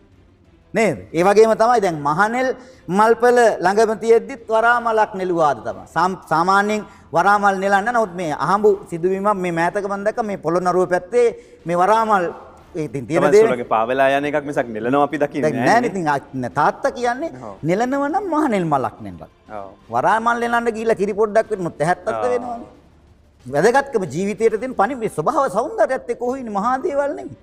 නේද? ඒ වගේම තමයි දැන් මහනෙල් මල්පල ළඟම තියෙද්දිත් වරාමලක් නෙළුවාද තමයි. සාම්- සාමාන්‍යයෙන් වරාමල් නෙලන්න නමුත් මේ අහඹු සිදුවීමක් මේ මෑතක මම දැක්ක මේ පොළොන්නරුව පැත්තේ මේ වරාමල් ඒ පාවෙලා යන එකක් මිසක් නෙලනවා අපි දකින්න නෑ ඉතින් තාත්තා කියන්නේ. නෙලනව නම් මහනෙල් මලක් නෙල්ලක්. වරාමල් නෙලන්න ගිහිල්ලා කිරි පොඩ්ඩක් වෙනොත් 70ක් ඔව්. වෙනවනේ. වැදගත්කම ජීවිතයට තියෙන පණි ස්වභාව සෞන්දර්යයත් එක්ක කොහොිනේ මහා දේවල් නෙමෙයි.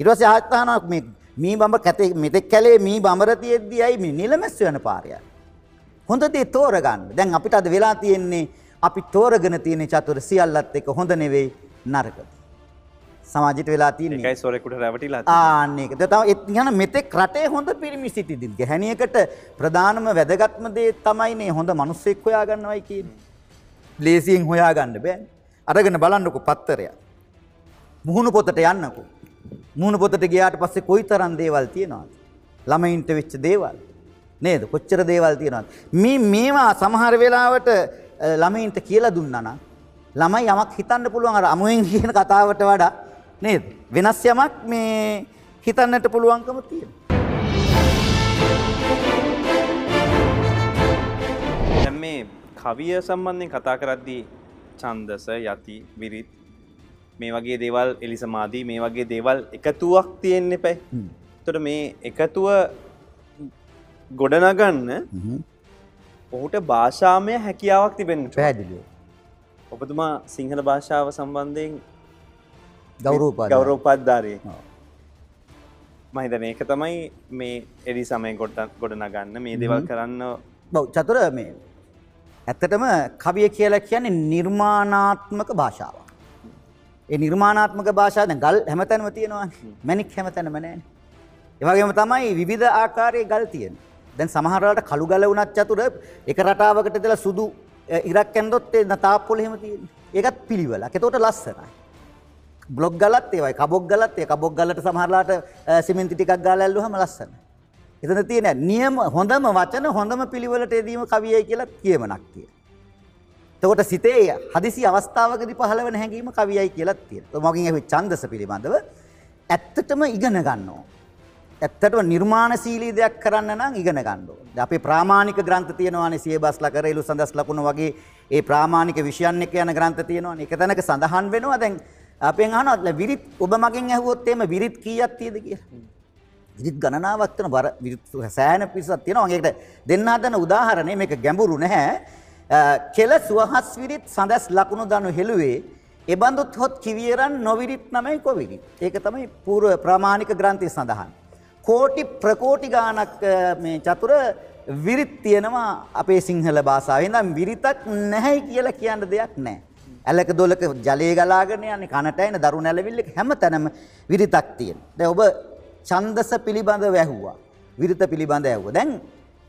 ඊට පස්සේ අහනවා මේ මී බඹ කැතේ මෙතෙක් කැලේ මී බඹර තියෙද්දි ඇයි මේ නිලමැස් යන පාරය. හොඳ දේ තෝරගන්න. දැන් අපිට අද වෙලා තියෙන්නේ අපි තෝරගෙන තියෙන චතුර සියල්ලත් එක්ක හොඳ නෙවෙයි නරක. සමාජයට වෙලා තියෙන්නේ. එකයි සොරෙකුට රැවටිලා තියෙන්නේ. ආන්න ඒක. තව ඒත් යන මෙතෙක් රටේ හොඳ පිරිමි සිටිදින්. ගැහණියකට ප්‍රධානම වැදගත්ම දේ තමයිනේ හොඳ මිනිස්සෙක් හොයාගන්නවයි කියන්නේ. ලේසියෙන් හොයාගන්න බෑනේ. අරගෙන බලන්නකෝ පත්තරයක්. මුහුණු පොතට යන්නකෝ. මුහුණු පොතට ගියාට පස්සේ කොයිතරම් දේවල් තියෙනවද? ළමයින්ට වෙච්ච දේවල්. නේද? කොච්චර දේවල් තියෙනවද? මේ මේවා සමහර වෙලාවට ළමයින්ට කියලා දුන්නා නම් ළමයි යමක් හිතන්න පුළුවන් අර අමුවෙන් කියන කතාවට වඩා නේද? වෙනස් යමක් මේ හිතන්නට පුළුවන්කම තියෙනවා. දැන් මේ කවිය සම්බන්ධයෙන් කතා කරද්දී ඡන්දස යති විරිත් මේ වගේ දේවල් එලිසමාදී මේ වගේ දේවල් එකතුවක් තියෙන්න එපයි. එතකොට මේ එකතුව ගොඩනගන්න ඔහුට භාෂාමය හැකියාවක් තිබෙන්න ඕන. පැහැදිලිව. ඔබතුමා සිංහල භාෂාව සම්බන්ධයෙන් ගෞරවපාද. ගෞරෝපද්ධාරය ඔව්. මහිතන ඒක තමයි මේ එඩි සමය ගොඩ ගොඩනගන්න මේ දෙවල් කරන්න බව් චතුර මේ ඇත්තටම කවිය කියලා කියන්නේ නිර්මාණාත්මක භාෂාවක්. ඒ නිර්මාණාත්මක භාෂාව දැන් ගල් හැමතැනම තියෙනවා. මැණික් හැමතැනම නැහැනේ. ඒ වගේම තමයි විවිධ ආකාරයේ ගල් තියෙනවා. දැන් සමහර වෙලාවට කළු ගල වුණත් චතුර එක රටාවකට දාලා සුදු ඉරක් ඇන්දොත් ඒ තාප්පොළ එහෙම තියෙන්නේ. ඒකත් පිළිවෙලක්. ඒතකොට ලස්සනයි. බ්ලොග් ගලත් ඒවයි කබොක් ගලත් ඒ කබොක් ගලට සමහරලාට අ, සිමෙන්ති ටිකක් ගාලා ඇල්ලුවම ලස්සනයි. එතන තියෙන නියම හොඳම වචන හොඳම පිළිවෙලට යෙදීම කවියයි කියලා කියමනක් තියෙනවා. එතකොට සිතේ හදිසි අවස්ථාවකදී පහළ වෙන හැඟීම කවියයි කියලා තියෙනවා. මගෙන් ඇහුවේ ඡන්දස පිළිබඳව ඇත්තටම ඉගෙන ගන්න ඕන. ඇත්තටම නිර්මාණශීලී දෙයක් කරන්න නම් ඉගෙන ගන්න ඕන. දැන් අපේ ප්‍රාමාණික ග්‍රන්ථ තියෙනවානේ සියබස්ලා කරේලු සඳස් ලකුණු වගේ ඒ ප්‍රාමාණික විෂයන් එක යන ග්‍රන්ථ තියෙනවානේ. එක තැනක සඳහන් වෙනවා දැන් අපෙන් අහනවා විරිත් ඔබ මගෙන් ඇහුවොත් එහෙම විරිත් කීයක් තියෙද කියලා. විරිත් ගණනාවක් තියෙන බර සෑහෙන පිරිසක් තියෙනවා. ඒකට දෙන්න හදන උදාහරණය මේක ගැඹුරු නැහැ. කෙල සුවහස් විරිත් සඳස් ලකුණු දනු හෙළුවේ එබඳුත් හොත් කිවියරන් නොවිරිත් නමයි කොවිරිත්. ඒක තමයි පූර්ව ප්‍රාමාණික ග්‍රන්ථයේ සඳහන්. කෝටි ප්‍රකෝටි ගානක් මේ චතුර විරිත් තියෙනවා අපේ සිංහල භාෂාවෙන්. නම් විරිතක් නැහැ කියලා කියන්න දෙයක් නැහැ. ඇලක දොලක ජලය ගලාගෙන යන්නේ කනට එන දරු නැලවිල්ලක හැම තැනම විරිතක් තියෙනවා. දැන් ඔබ ඡන්දස පිළිබඳව ඇහුවා. විරිත පිළිබඳව ඇහුවා. දැන්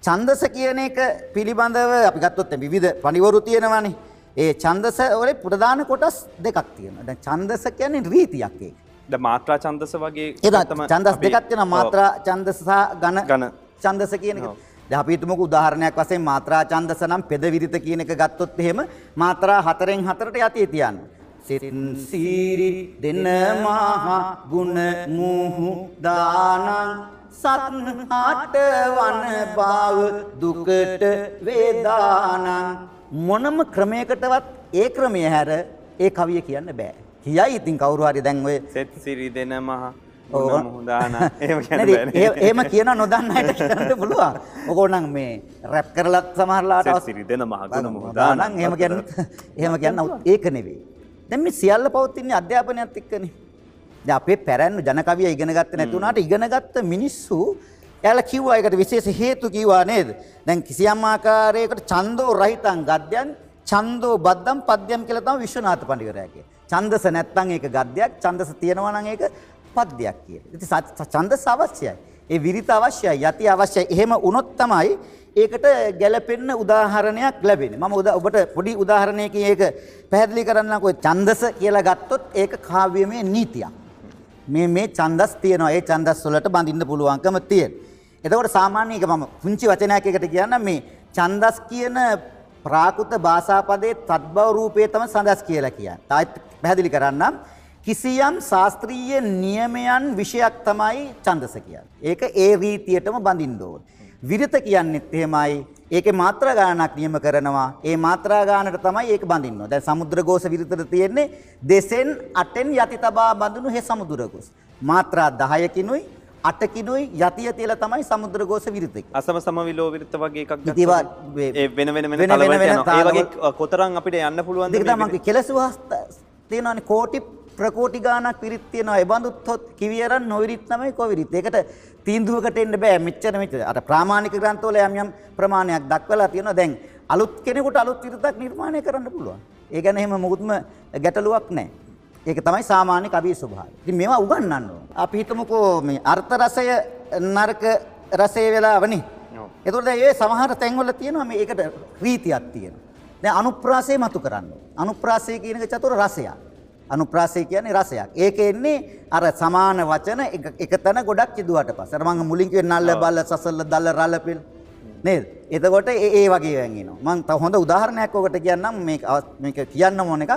ඡන්දස කියන එක පිළිබඳව අපි ගත්තොත් විවිධ පණිවරු තියෙනවානේ. ඒ ඡන්දස වල ප්‍රධාන කොටස් දෙකක් තියෙනවා. දැන් ඡන්දස කියන්නේ රීතියක් ඒක. ද මාත්‍රා ඡන්දස වගේ තමයි ඡන්දස් දෙකක් තියෙනවා. මාත්‍රා ඡන්දස සහ ඝන. ඡන්දස කියන එක. ඔව්. දැන් අපි හිතමුකෝ උදාහරණයක් වශයෙන් මාත්‍රා ඡන්දස නම් පෙද විරිත කියන එක ගත්තොත් එහෙම මාත්‍රා හතරෙන් හතරට යතිය තියන්න. සිතින් සීරි දෙන මහා ගුණ මුහු දානං සත් හට වන බව දුකට වේදානං මොනම ක්‍රමයකටවත් ඒ ක්‍රමය හැර ඒ කවිය කියන්න බෑ. කියයි ඉතින් කවුරු හරි දැන් ඔය සෙත් සිරි දෙන මහ ඔව්. ගුණ මුහුදාන එහෙම කියන්න නැති, බෑනේ. ඒ- එහෙම කියන නොදන්න අයට කියන්න පුළුවන්. නම් මේ රැප් කරලත් සමහරලාට සෙත් අවස්- සිරි දෙන මහ ගුණ මුහුදාන නම් එහෙම කියන්න එහෙම කියන්න ඒක නෙවෙයි. දැන් මේ සියල්ල පවතින්නේ අධ්‍යාපනයත් එක්කනේ. අපේ පැරැන්න ජන කවිය ඉගෙන ගත්තේ නැති වුණාට ඉගෙන ගත්ත මිනිස්සු එයාලා කිව්වා ඒකට විශේෂ හේතු කිව්වා නේද? දැන් කිසියම් ආකාරයකට ඡන්தோ රහිතං ගද්‍යං ඡන්தோ බද්දම් පද්‍යම් කියලා තමයි විශ්වනාථ පඬිවරයා කියේ. ඡන්දස නැත්තම් ඒක ගද්‍යයක්, ඡන්දස තියෙනවා නම් ඒක පද්‍යයක් කියලා. ඉතින් ස- ඡන්දස අවශ්‍යයි. ඒ විරිත අවශ්‍යයි, යටි අවශ්‍යයි. එහෙම වුණොත් තමයි ඒකට ගැලපෙන්න උදාහරණයක් ලැබෙන්නේ. මම උදා ඔබට පොඩි උදාහරණයකින් ඒක පැහැදිලි කරන්නකෝ. ඡන්දස කියලා ගත්තොත් ඒක කාව්‍යමය නීතියක්. මේ මේ ඡන්දස් තියෙනවා. ඒ ඡන්දස් වලට බඳින්න පුළුවන්කම තියෙන. එතකොට සාමාන්‍ය එක මම පුංචි වචනයක් එකට කියන්නම් මේ ඡන්දස් කියන ප්‍රාකෘත භාෂා පදයේ තද්භව රූපේ තමයි ඡන්දස් කියලා කියන්නේ. තාත් පැහැදිලි කරන්නම්. කිසියම් ශාස්ත්‍රීය නියමයන් විෂයක් තමයි ඡන්දස කියන්නේ. ඒක ඒ රීතියටම බඳින්න ඕන. විරිත කියන්නෙත් එහෙමයි. ඒකේ මාත්‍රා ගානක් නියම කරනවා. ඒ මාත්‍රා ගානට තමයි ඒක බඳින්න ඕන. දැන් සමුද්‍රඝෝෂ විරිතට තියෙන්නේ දෙසෙන් අටෙන් යටි තබා බඳුණු හේ සමුද්‍රඝෝෂ. මාත්‍රා 10කිනුයි 8කිනුයි යටිය තියලා තමයි සමුද්‍රඝෝෂ විරිත. අසම සම විලෝ විරුද්ධ වගේ එකක් වේ- ඒ වෙන වෙන වෙන වෙන යනවා. ඒ වගේ කොතරම් අපිට යන්න පුළුවන්ද මේ තමයි? කෙලසුවස් තියෙනවානේ කෝටි ප්‍රකෝටි ගාණක් විරිත් තියෙනවා. ඒ බඳුත් හොත් කිවියරන් නොවිරිත් තමයි කොවිරිත්. ඒකට තීන්දුවකට එන්න බෑ. මෙච්චර මෙච්චර. අර ප්‍රාමාණික ග්‍රන්ථවල යම් යම් ප්‍රමාණයක් දක්වලා තියෙනවා. දැන් අලුත් කෙනෙකුට අලුත් විරිතක් නිර්මාණය කරන්න පුළුවන්. ඒ ගැන එහෙම මොකුත්ම ගැටලුවක් නැහැ. ඒක තමයි සාමාන්‍ය කවියේ ස්වභාවය. ඉතින් මේවා උගන්වන්න ඕන. අපි හිතමුකෝ මේ අර්ථ රසය නරක රසය වෙලාවනේ. එතකොට දැන් ඒ සමහර තැන්වල තියෙනවා මේ ඒකට රීතියක් තියෙනවා. දැන් අනුප්‍රාසය මතු කරන්න. අනුප්‍රාසය කියන එක චතුර රසයක්. අනුප්‍රාසය කියන්නේ රසයක්. ඒක එන්නේ අර සමාන වචන එක එක තැන ගොඩක් යදුවට පස්සේ. අර මම මුලින් කිව්වේ නල්ල බල්ල සසල්ල දල්ල රල පිල් නේද? එතකොට ඒ ඒ වගේ වෙන් එනවා. මම තව හොඳ උදාහරණයක් ඔකට කියන්නම් මේක මේක කියන්න ඕන එකක්.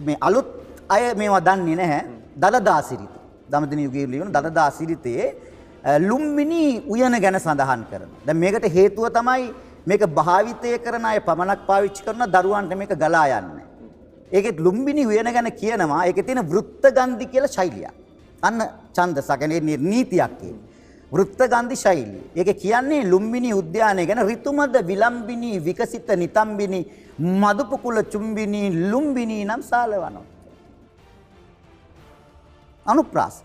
මේ අලුත් අය මේවා දන්නේ නැහැ. දලදා සිරිත. දමදින යුගයේ ලියන දලදා සිරිතේ ලුම්බිනි උයන ගැන සඳහන් කරනවා. දැන් මේකට හේතුව තමයි මේක භාවිතය කරන අය පමණක් පාවිච්චි කරන දරුවන්ට මේක ගලා යන්නේ. ඒකෙත් ලුම්බිනි උයන ගැන කියනවා ඒකේ තියෙන වෘත්තගන්ධි කියලා ශෛලියක්. අන්න ඡන්දස කියන්නේ නීතියක් ඒ. වෘත්තගන්ධි ශෛලිය. ඒක කියන්නේ ලුම්බිනි උද්‍යානය ගැන ඍතුමද විලම්බිනි විකසිත නිතම්බිනි මදුපුකුල චුම්බිනි ලුම්බිනි නම් සාලවනවා. අනුප්‍රාස.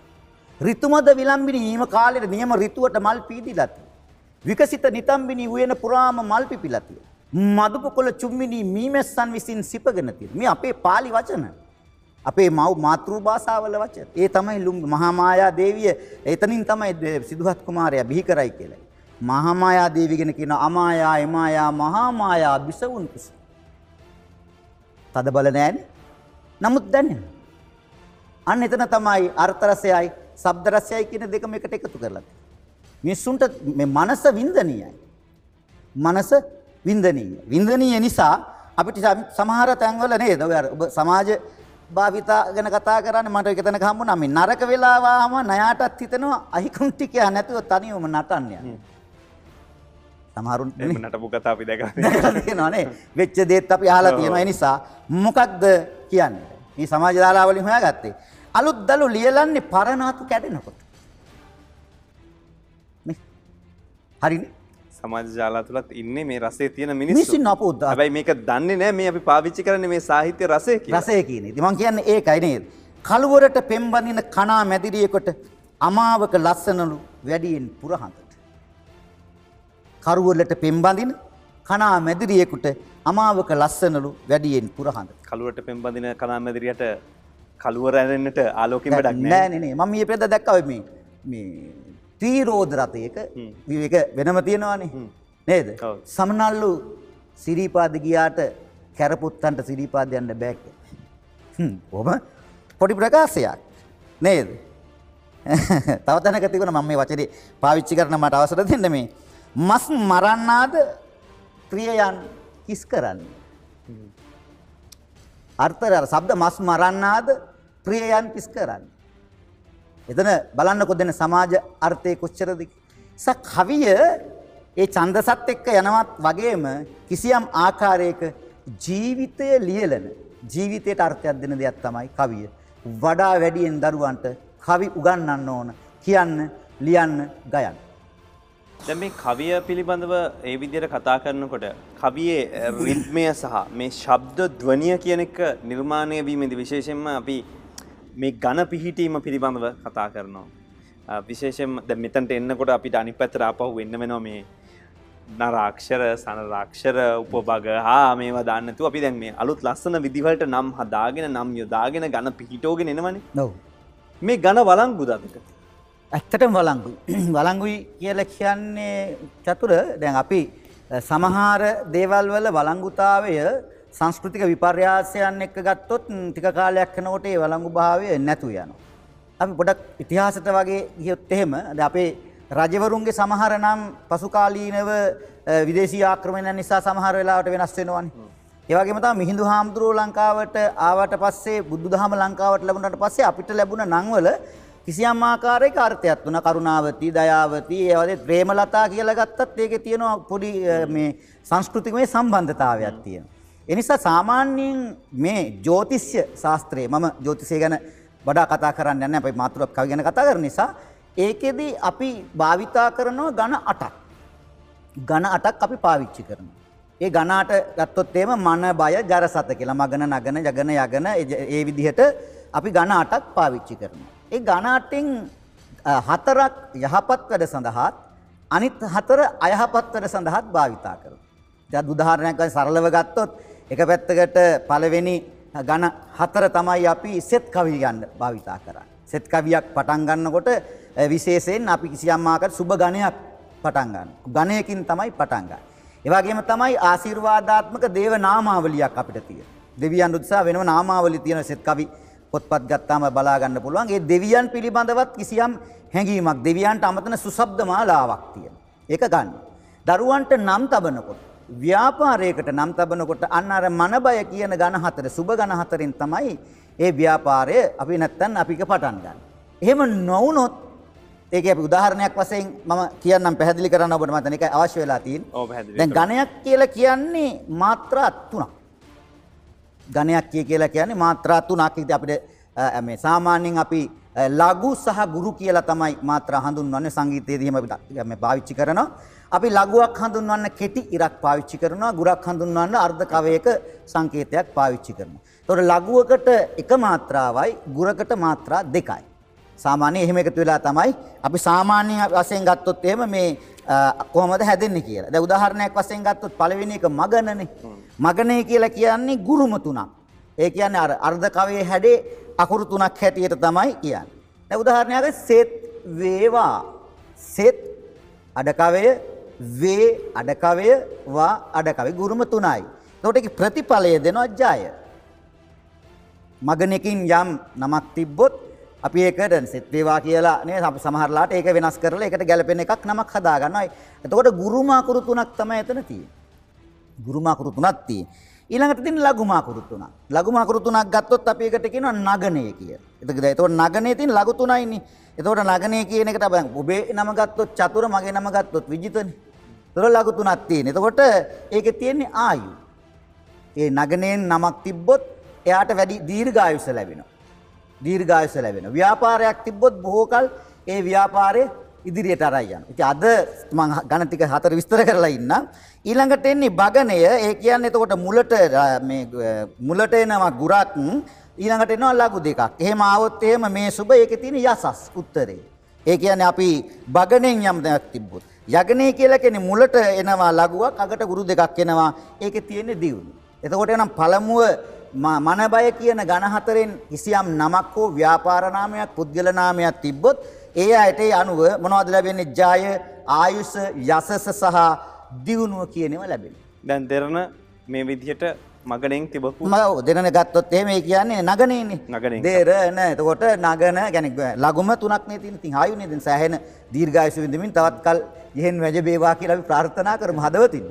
රිතුමද විලම්බිනි නියම කාලෙට නියම රිතුවට මල් පීදිලා තියෙනවා. විකසිත නිතම්බිනි උයන පුරාම මල් පිපිලා තියෙනවා. මදුපොකොළ චුම්බිනි මීමැස්සන් විසින් සිපගෙන තියෙනවා. මේ අපේ pāli වචන. අපේ මව් මාතෘ භාෂාවල වචන. ඒ තමයි ලුම්බි මහා මායා දේවිය එතනින් තමයි ද- සිදුහත් කුමාරයා බිහි කරයි කියලා. මහා මායා දේවිය ගැන කියන අමායා එමායා මහා මායා බිසවුන් කුස. තද බල නෑනේ. නමුත් දැනෙනවා. අන්න එතන තමයි අර්ථ රසයයි ශබ්ද රසයයි කියන දෙකම එකට එකතු කරලා තියෙන්නේ. මිනිස්සුන්ට මේ මනස වින්දනීයයි. මනස වින්දනීය. වින්දනීය නිසා අපිට සම- සමහර තැන්වල නේද? ඔබ සමාජ භාවිතා ගැන කතා කරන්නේ මට එක තැනක හම්බුණා. මේ නරක වෙලාවාම ණයාටත් හිතෙනවා අහිකුන් ටිකක් නැතුව තනියම නටන්න. සමහරුන් නටපු කතා අපි දැක දැකලා තියෙනවානේ වෙච්ච දේත් අපි අහලා තියෙනවා. ඒ නිසා මොකක්ද කියන්නේ? මේ සමාජ දාලා වලින් හොයාගත්තේ අලුත් දලු ලියලන්නේ පරණාතු කැඩෙනකොට. හරිනේ සමාජ ජාලා තුළත් ඉන්නේ මේ රසේ තියෙන මිනිස්සු. අපෝ දා- හැබැයි මේක දන්නේ නෑ මේ අපි පාවිච්චි කරන්නේ මේ සාහිත්‍ය රසය. රසය කියන මං කියන්නේ ඒකයි නේද? කළුවරට පෙම්බඳින කණා මැදිරියකට අමාවක ලස්සනලු වැඩියෙන් පුරහඳට කරුවලට පෙම්බඳින කණා මැදිරියෙකුට අමාවක ලස්සනලු වැඩියෙන් පුරහඳට කළුවට පෙම්බඳින කලාමැදිරියට කළුවර ඇරෙන්නට ආලෝකෙන් වැඩක් නෑ. නෑ මම මේ පෙරද දැක්කව මේ මේ තීරෝධ රථයක ඒක වෙනම තියෙනවානේ. නේද. සමනල්ලු සිරීපාද ගියාට කැරපුත්තන්ට සිරීපාද යන්න බෑක ඔබ පොඩි ප්‍රකාශයක්. නේද? තව තැනක තිබුණ මම මේ වචනේ පාවිච්චි කරන මට අවසර දෙන්න මේ. මස් මරන්නාද ප්‍රියයන් කිස් කරන්නේ? අර්ථය අර ශබ්ද මස් මරන්නාද ප්‍රියයන් කිස් කරන්නේ. එතන බලන්නකො දෙන සමාජ අර්ථය කොච්චරද ස කවිය ඒ ඡන්දසත් එක්ක යනවත් වගේම කිසියම් ආකාරයක ජීවිතය ලියලන ජීවිතයට අර්ථයක් දෙන දෙයක් තමයි කවිය. වඩා වැඩියෙන් දරුවන්ට කවි උගන්වන්න ඕන කියන්න ලියන්න ගයන්න. දැන් මේ කවිය පිළිබඳව ඒ විදිහට කතා කරනකොට කවියේ රිද්මය සහ මේ ශබ්ද ධ්වනිය කියන එක නිර්මාණය වීමේදී විශේෂයෙන්ම අපි මේ ඝන පිහිටීම පිළිබඳව කතා කරනවා. අ, විශේෂයෙන්ම දැන් මෙතනට එන්නකොට අපිට අනිත් පැත්තට ආපහු වෙන්න වෙනවා මේ නරාක්ෂර සනරාක්ෂර උපභග හා මේවා දාන්න නැතුව අපි දැන් මේ අලුත් ලස්සන විදිහවලට නම් හදාගෙන නම් යොදාගෙන ඝන පිහිටෝගෙන එනවනේ. නොව. මේ ඝන වළංගුද අපිට? ඇත්තටම වලංගුයි. වලංගුයි කියලා කියන්නේ චතුර දැන් අපි සමහර දේවල් වල වලංගුතාවය සංස්කෘතික විපර්යාසයන් එක්ක ගත්තොත් ම්, ටික කාලයක් යනකොට ඒ වලංගු භාවය නැතු යනවා. අපි පොඩක් ඉතිහාසයට වගේ ගියොත් එහෙම දැන් අපේ රජවරුන්ගේ සමහර නම් පසුකාලීනව අ, විදේශී ආක්‍රමණයන් නිසා සමහර වෙලාවට වෙනස් වෙනවනේ. ඒ වගේම තමයි මිහිඳු හාමුදුරුවෝ ලංකාවට ආවට පස්සේ බුදු දහම ලංකාවට ලැබුණාට පස්සේ අපිට ලැබුණ නම් වල කිසියම් ආකාරයක අර්ථයක් තුන කරුණාවති දයාවති ඒ වගේ ප්‍රේමලතා කියලා ගත්තත් ඒකේ තියෙනවා පොඩි අ, මේ සංස්කෘතිකමය සම්බන්ධතාවයක් තියෙනවා. ඒ නිසා සාමාන්‍යයෙන් මේ ජ්‍යොතිෂ්‍ය ශාස්ත්‍රයේ මම ජ්‍යොතිෂය ගැන වඩා කතා කරන්න යන්නේ අපි මාතෘකාවක් කවි ගැන කතා කරන නිසා ඒකෙදි අපි භාවිතා කරනවා ඝන 8ක්. ඝන 8ක් අපි පාවිච්චි කරනවා. ඒ ඝනාට ගත්තොත් එහෙම මන බය ජර සත කියලා මගන නගන යගන යගන ඒ ජ- ඒ විදිහට අපි ඝන 8ක් පාවිච්චි කරනවා. ඒ ඝන 8න් හතරක් යහපත් වැඩ සඳහාත් අනිත් හතර අයහපත් වැඩ සඳහාත් භාවිතා කරනවා. දැන් උදාහරණයක් වශයෙන් සරලව ගත්තොත් එක පැත්තකට පළවෙනි ඝන හතර තමයි අපි සෙත් කවි ගන්න භාවිතා කරන්නේ. සෙත් කවියක් පටන් ගන්නකොට අ, විශේෂයෙන් අපි කිසියම් ආකාර සුබ ගණයක් පටන් ගන්න. ගණයකින් තමයි පටන් ගන්න. ඒ වගේම තමයි ආශිර්වාදාත්මක දේව නාමාවලියක් අපිට තියෙන. දෙවියන් උදෙසා වෙනම නාමාවලි තියෙන සෙත් කවි පොත්පත් ගත්තාම බලා ගන්න පුළුවන්. ඒ දෙවියන් පිළිබඳවත් කිසියම් හැඟීමක් දෙවියන්ට අමතන සුසබ්ද මාලාවක් තියෙන. ඒක ගන්න. දරුවන්ට නම් තබනකොට ව්‍යාපාරයකට නම් තබනකොට අන්න අර මන බය කියන ඝන හතර සුබ ඝන හතරෙන් තමයි ඒ ව්‍යාපාරය අපි නැත්තම් අපික පටන් ගන්න. එහෙම නොවුනොත් ඒක අපි උදාහරණයක් වශයෙන් මම කියන්නම් පැහැදිලි කරන්න ඔබට මතන ඒක අවශ්‍ය වෙලා තියෙන්නේ. දැන්. ඝනයක් කියලා කියන්නේ මාත්‍රා තුනක්. කිය කියලා කියන්නේ මාත්‍රා තුනක් ඉතින් අපිට මේ සාමාන්‍යයෙන් අපි ලඝු සහ ගුරු කියලා තමයි මාත්‍රා හඳුන්වන්නේ සංගීතයේදී එහෙම අපි මේ පාවිච්චි කරනවා. අපි ලඝුවක් හඳුන්වන්න කෙටි ඉරක් පාවිච්චි කරනවා ගුරක් හඳුන්වන්න අර්ධ කවයක සංකේතයක් පාවිච්චි කරනවා. එතකොට ලඝුවකට එක මාත්‍රාවයි ගුරකට මාත්‍රා දෙකයි. සාමාන්‍ය එහෙම එකතු වෙලා තමයි අපි සාමාන්‍ය වශයෙන් ගත්තොත් එහෙම මේ අ, කොහොමද හැදෙන්නේ කියලා. දැන් උදාහරණයක් වශයෙන් ගත්තොත් පළවෙනි එක මගනනේ. මගනේ කියලා කියන්නේ ගුරුම තුනක්. ඒ කියන්නේ අර අර්ධ කවයේ හැඩේ අකුරු තුනක් හැටියට තමයි කියන්නේ. දැන් උදාහරණයක් සෙත් වේවා. සෙත් අඩකවය වේ අඩකවය වා අඩකවය ගුරුම තුනයි. එතකොට ඒකේ ප්‍රතිඵලය දෙනවා ජය. මගනකින් යම් නමක් තිබ්බොත් අපි ඒකට සෙත් වේවා කියලා නේ අපි සමහරලාට ඒක වෙනස් කරලා ඒකට ගැලපෙන එකක් නමක් හදා ගන්නවා. එතකොට ගුරුම අකුරු තුනක් තමයි එතන තියෙන්නේ. ගුරුම අකුරු තුනක් තියෙන්නේ. ඊළඟට තින් ලඝුමාකුරු තුනක්. ලඝුමාකුරු තුනක් ගත්තොත් අපි ඒකට කියනවා නගණය කියලා. එතකොට එතකොට නගණේ තියෙන ලඝු තුනයිනේ. එතකොට නගණේ කියන එකට අපි ඔබේ නම ගත්තොත් චතුර මගේ නම ගත්තොත් විජිතනේ. එතකොට ලඝු තුනක් තියෙන. එතකොට ඒකේ තියෙන්නේ ආයු. ඒ නගණයෙන් නමක් තිබ්බොත් එයාට වැඩි දීර්ඝායුෂ ලැබෙනවා. දීර්ඝායුෂ ලැබෙනවා. ව්‍යාපාරයක් තිබ්බොත් බොහෝ කල ඒ ව්‍යාපාරය ඉදිරියට අරයි යනවා. ඉතින් අද මම ගණ ටික හතර විස්තර කරලා ඉන්නම්. ඊළඟට එන්නේ බගණය. ඒ කියන්නේ එතකොට මුලට මේ මුලට එනවා ගුරක් ඊළඟට එනවා ලඝු දෙකක්. එහෙම ආවොත් එහෙම මේ සුබ ඒකේ තියෙන යසස් උත්තරේ. ඒ කියන්නේ අපි බගණෙන් යම් දෙයක් තිබ්බොත් යගනේ කියලා කියන්නේ මුලට එනවා ලඝුවක් අගට ගුරු දෙකක් එනවා. ඒකේ තියෙන්නේ දියුණු. එතකොට එනම් පළමුව මන බය කියන ඝන හතරෙන් කිසියම් නමක් හෝ ව්‍යාපාර නාමයක් පුද්ගල නාමයක් තිබ්බොත් ඒ අයට ඒ අනුව මොනවද ලැබෙන්නේ ජය ආයුෂ යසස සහ දියුණුව කියනව ලැබෙනවා. දැන් දෙරණ මේ විදිහට මගනෙන් තිබපු ම දෙරන ගත්තොත් එහෙම කියන්නේ නගනේනේ. දෙරණ එතකොට නගන කියන්නේ ලඝුම තුනක් නේ තියෙන. ඉතින් ආයුනේ දැන් සෑහෙන දීර්ඝායුෂ විඳමින් තවත් කල් යෙහෙන් වැජ වේවා කියලා ප්‍රාර්ථනා කරමු හදවතින්.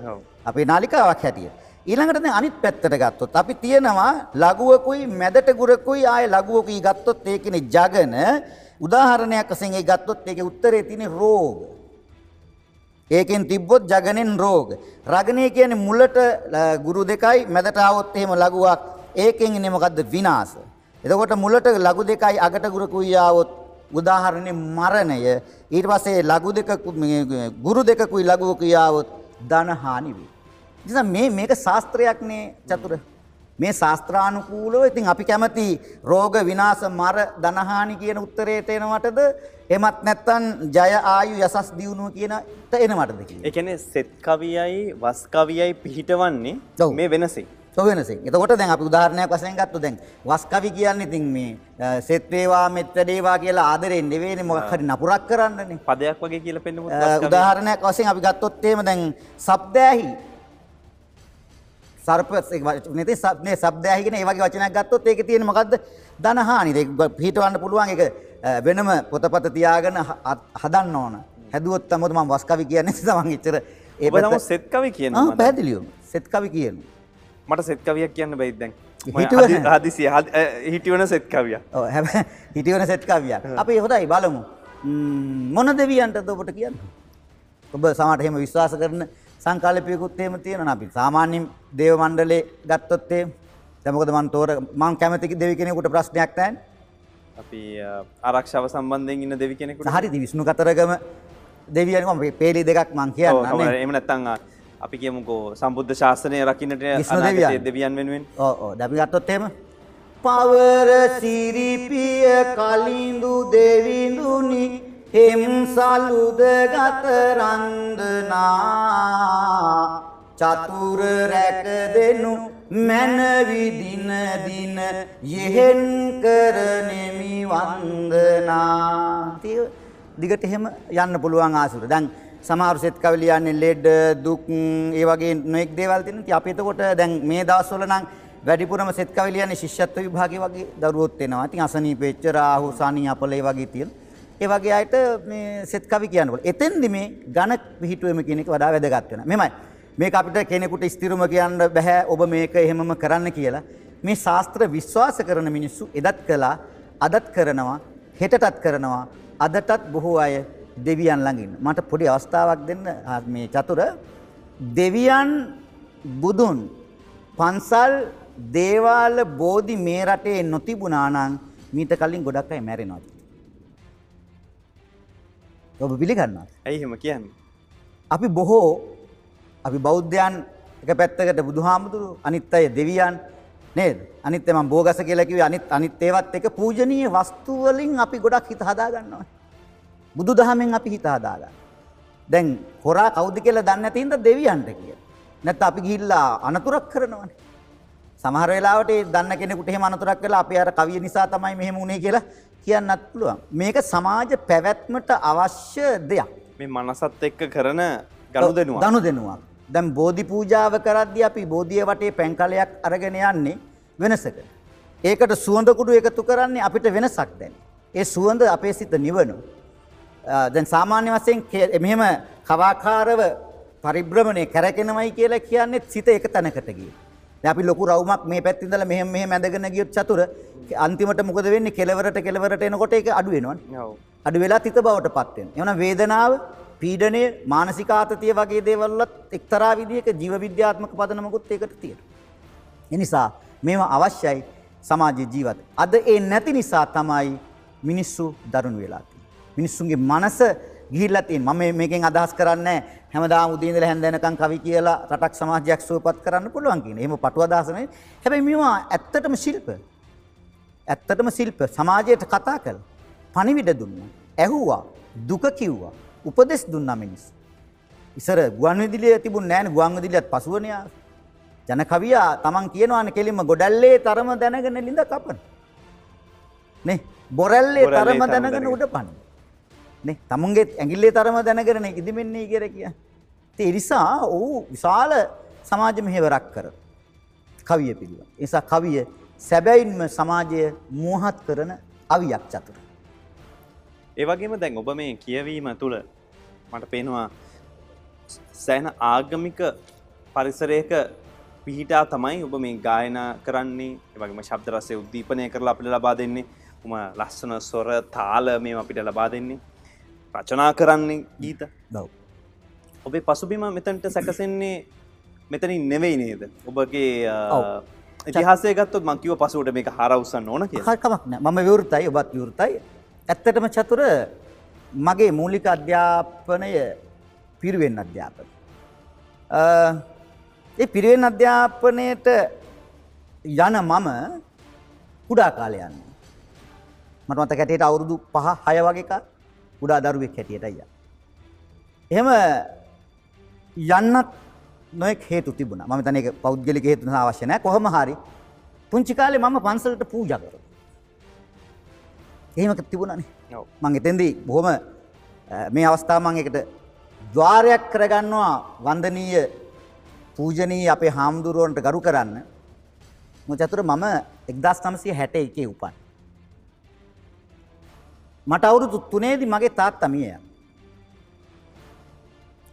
අපේ නාලිකාවක් හැටියට. ඊළඟට දැන් අනිත් පැත්තට ගත්තොත් අපි තියෙනවා ලඝුවකුයි මැදට ගුරකුයි ආය ලඝුවකුයි ගත්තොත් ඒකනේ ජගන උදාහරණයක් වශයෙන් ඒ ගත්තොත් ඒකේ උත්තරේ තියෙන්නේ රෝග. ඒකෙන් තිබ්බොත් ජගනෙන් රෝග. රගණය කියන්නේ මුලට ල- ගුරු දෙකයි මැදට ආවොත් එහෙම ලඝුවක් ඒකෙන් ඉන්නේ මොකද්ද විනාශ. එතකොට මුලට ලඝු දෙකයි අගට ගුරුකුයි ආවොත් උදාහරණේ මරණය ඊට පස්සේ ලඝු දෙක ගුරු දෙකකුයි ලඝුවකුයි ආවොත් ධන හානි වේ. නිසා මේ මේක ශාස්ත්‍රයක්නේ චතුර. මේ ශාස්ත්‍රානුකූලව ඉතින් අපි කැමති රෝග විනාශ මර ධනහානි කියන උත්තරේට එනවටද එමත් නැත්නම් ජය ආයු යසස් දියුණුව කියනට එනවටද කියලා. ඒ කියන්නේ සෙත් කවියයි වස් කවියයි පිහිටවන්නේ. මේ වෙනසින්. ඔව් වෙනසෙන්. එතකොට දැන් අපි උදාහරණයක් වශයෙන් ගත්තොත් දැන් වස් කවි කියන්නේ ඉතින් මේ සෙත් වේවා මෙත් වේවා කියලා ආදරෙන් නෙවෙයිනේ මොකක් හරි නපුරක් කරන්නනේ. පදයක් වගේ කියලා පෙන්නමුත්. උදාහරණයක් වශයෙන් අපි ගත්තොත් එහෙම දැන් සබ්දෑහි සර්ප නේ සබ්නේ සබ්දෑහි කියන ඒ වගේ වචනයක් ගත්තොත් ඒකේ තියෙන මොකද්ද? ධනහානි. ඒක පිටවන්න පුළුවන්. ඒක වෙනම පොතපත තියාගෙන හදන්න ඕන. හැදුවොත් තමයි මම වස් කවි කියන්නේ තමන් එච්චර ඔබ නමුත් සෙත් කවි කියනවා ආ මට. පැහැදිලිවම. සෙත් කවි කියනවා මට සෙත් කවියක් කියන්න බැයිද දැන්. මම හිතුව- හදි- හදිසිය හදි- අ, හිටිවන සෙත් කවියක්. ඔව් හැබැයි හිටියවන සෙත් කවියක්. අපි හොඳයි බලමු. මොන දෙවියන්ටද ඔබට කියන්නේ? ඔබ සමහරට එහෙම විශ්වාස කරන සංකල්පයකුත් එහෙම තියෙනවා අපි. සාමාන්‍යයෙන් දේව මණ්ඩලේ ගත්තොත් එහෙම දැන් මොකද මම තෝර මම කැමති දෙවි කෙනෙකුට ප්‍රශ්නයක් නැහැ. අපි ආරක්ෂාව සම්බන්ධයෙන් ඉන්න දෙවි කෙනෙකුට හරිද විෂ්ණු කතරගම දෙවියන් මම පේලි දෙකක් මං ඔව්, කියන්නම් නේ. එහෙම නැත්නම් අපි කියමුකෝ සම්බුද්ධ ශාසනය රකින්නට අනාගතයේ දෙවියන්. වෙනුවෙන් ඔව් ඔව් අපි ගත්තොත් එහෙම පවර සිරිපිය කලින්දු දෙවිඳුනි එම් සලුද ගත රන්දනා චතුර රැක දෙනු මැනවි දින දින යෙහෙන් කරනෙමි වන්දනා තිය දිගට එහෙම යන්න පුළුවන් ආසුර දැන් සමහරු සෙත් කවි ලියන්නේ ලෙඩ දුක් ඒ වගේ නොඑක් දේවල් තියෙනවා. ඉතින් අපි එතකොට දැන් මේ දවස්වල නම් වැඩිපුරම සෙත් කවි ලියන්නේ ශිෂ්‍යත්ව විභාගයේ වගේ දරුවොත් එනවා. ඉතින් අසනීප වෙච්ච රාහු සනී අපලේ වගේ තියෙන. ඒ වගේ අයට මේ සෙත් කවි කියන්න පුළුවන්. එතෙන්දි මේ ඝන පිහිටුවීම කියන එක වඩා වැදගත් වෙනවා. මෙමය මේක අපිට කෙනෙකුට ස්ථිරම කියන්න බෑ ඔබ මේක එහෙමම කරන්න කියලා. මේ ශාස්ත්‍ර විශ්වාස කරන මිනිස්සු එදත් කළා අදත් කරනවා හෙටටත් කරනවා අදටත් බොහෝ අය දෙවියන් ළඟින් මට පොඩි අවස්ථාවක් දෙන්න ආ, මේ චතුර දෙවියන් බුදුන් පන්සල් දේවාල බෝධි මේ රටේ නොතිබුණා නම් මීට කලින් ගොඩක් අය මැරෙනවා. ඔබ පිළිගන්නවා. ඇයි එහෙම කියන්නේ අපි බොහෝ අපි බෞද්ධයන් එක පැත්තකට බුදුහාමුදුරු අනිත් අය දෙවියන් නේද? අනිත් මම බෝගස කියලා කිව්වේ අනිත් අනිත් ඒවත් එක පූජනීය වස්තු වලින් අපි ගොඩක් හිත හදා ගන්නවා. බුදුදහමෙන් අපි හිත හදා ගන්නවා. දැන් හොරා කවුද කියලා දන්නේ නැති හින්දා දෙවියන්ට කියලා. නැත්නම් අපි ගිහිල්ලා අනතුරක් කරනවනේ. සමහර වෙලාවට ඒ දන්න කෙනෙකුට එහෙම අනතුරක් වෙලා අපි අර කවිය නිසා තමයි මෙහෙම වුනේ කියලා කියන්නත් පුළුවන්. මේක සමාජ පැවැත්මට අවශ්‍ය දෙයක්. මේ මනසත් එක්ක කරන ගනුදෙනුවක් ගනුදෙනුවක්. දැන් බෝධි පූජාව කරද්දී අපි බෝධිය වටේ පැන් කලයක් අරගෙන යන්නේ වෙනසක. ඒකට සුවඳ කුඩු එකතු කරන්නේ අපිට වෙනසක් දැන්. ඒ සුවඳ අපේ සිත නිවනවා. දැන් සාමාන්‍ය වශයෙන් මෙහෙම කවාකාරව පරිභ්‍රමණය කරගෙනමයි කියලා කියන්නේ සිත එක තැනකට ගියේ. දැන් අපි ලොකු රවුමක් මේ පැත්තේ ඉඳලා මෙහෙම මෙහෙම ඇඳගෙන ගියොත් චතුර අන්තිමට මොකද වෙන්නේ කෙලවරට කෙලවරට එනකොට ඒක අඩු වෙනවනේ. ඔව්. අඩු වෙලා තිත බවට පත් වෙනවා. එවනම් වේදනාව, පීඩනය, මානසික ආතතිය වගේ දේවල් වලත් එක්තරා විදිහක ජීව විද්‍යාත්මක පදනමකුත් ඒකට තියෙනවා. ඒ නිසා මේවා අවශ්‍යයි සමාජයේ ජීවත්. අද ඒ නැති නිසා තමයි මිනිස්සු දරුණු වෙලා තියෙන්නේ. මිනිස්සුන්ගේ මනස ගිහිල්ලා තියෙන. මම මේකෙන් අදහස් කරන්නේ හැමදාම උදේ ඉඳලා හැන්ද වෙනකන් කවි කියලා රටක් සමාජයක් සුවපත් කරන්න පුළුවන් කියන. එහෙම පටු අදහස නෙවෙයි. හැබැයි මේවා ඇත්තටම ශිල්ප. ඇත්තටම ශිල්ප සමාජයට කතා කළ පණිවිඩ දුන්න. ඇහුවා දුක කිව්වා උපදෙස් දුන්නා මිනිස්. ඉසර ගුවන් විදිලිය තිබුණ නෑන ගුවන් විදිලියත් පසුවනයා ජන කවියා තමන් කියනවාන කෙලින්ම ගොඩල්ලේ තරම දැනගෙන ලිඳ කපන. නේ බොරැල්ලේ තරම දැනගෙන. උඩ පන්න. නේ තමුන්ගේ ඇගිල්ලේ තරම දැනගෙන ඉදිමෙන්නේ කියර කිය. එනිසා ඔහු විශාල සමාජ මෙහෙවරක් කර. කවිය පිළිව. නිසා කවිය සැබැයින්ම සමාජය මෝහත් කරන අවියක් චතුර. ඒ වගේම දැන් ඔබ මේ කියවීම තුළ මට පේනවා සෑන ආගමික පරිසරයක පිහිටා තමයි ඔබ මේ ගායනා කරන්නේ එවගේම ශබ්දරසය උද්දීපනය කරලා අපිට ලබා දෙන්නේ උම ලස්සන සොර තාල මේ අපිට ලබා දෙන්නේ රචනා කරන්නේ ගීත දව්. ඔබේ පසුබිම මෙතන්ට සැකසෙන්නේ මෙතනින් නෙවෙයි නේද ඔබගේ. ඉතිහාසය ගත්තොත් මංකිව පසුට මේක හරවසන්න ඕන කිය හකමක් නෑ මම විවෘතයි ඔබත් විවෘතයි ඇත්තටම චතුර මගේ මූලික අධ්‍යාපනය පිරිවෙන් අධ්‍යාපන. ඒ පිරිවෙන් අධ්‍යාපනයට යන මම කුඩා කාලයන්න. මට මත කැටයට අවුරුදු පහ හය වගේක කුඩා දරුවෙක් හැටියට අය. එහෙම යන්නත් නොෙක් හේතු තිබුණ ම තනක පෞද්ගලික හේතු අවශ්‍යනය කොහොම හරි පුංචි කාලේ මම පන්සලට පූජ කර. එහෙම තිබුණනේ. මං එතෙන්දී බොහොම මේ අවස්ථාව මං එකට ద్వාරයක් කරගන්නවා වන්දනීය පූජනීය අපේ හාමුදුරුවන්ට ගරු කරන්න. චතුර මම 1961 උපන්. මට අවුරුදු 3 මගේ තාත්තා මිය යනවා.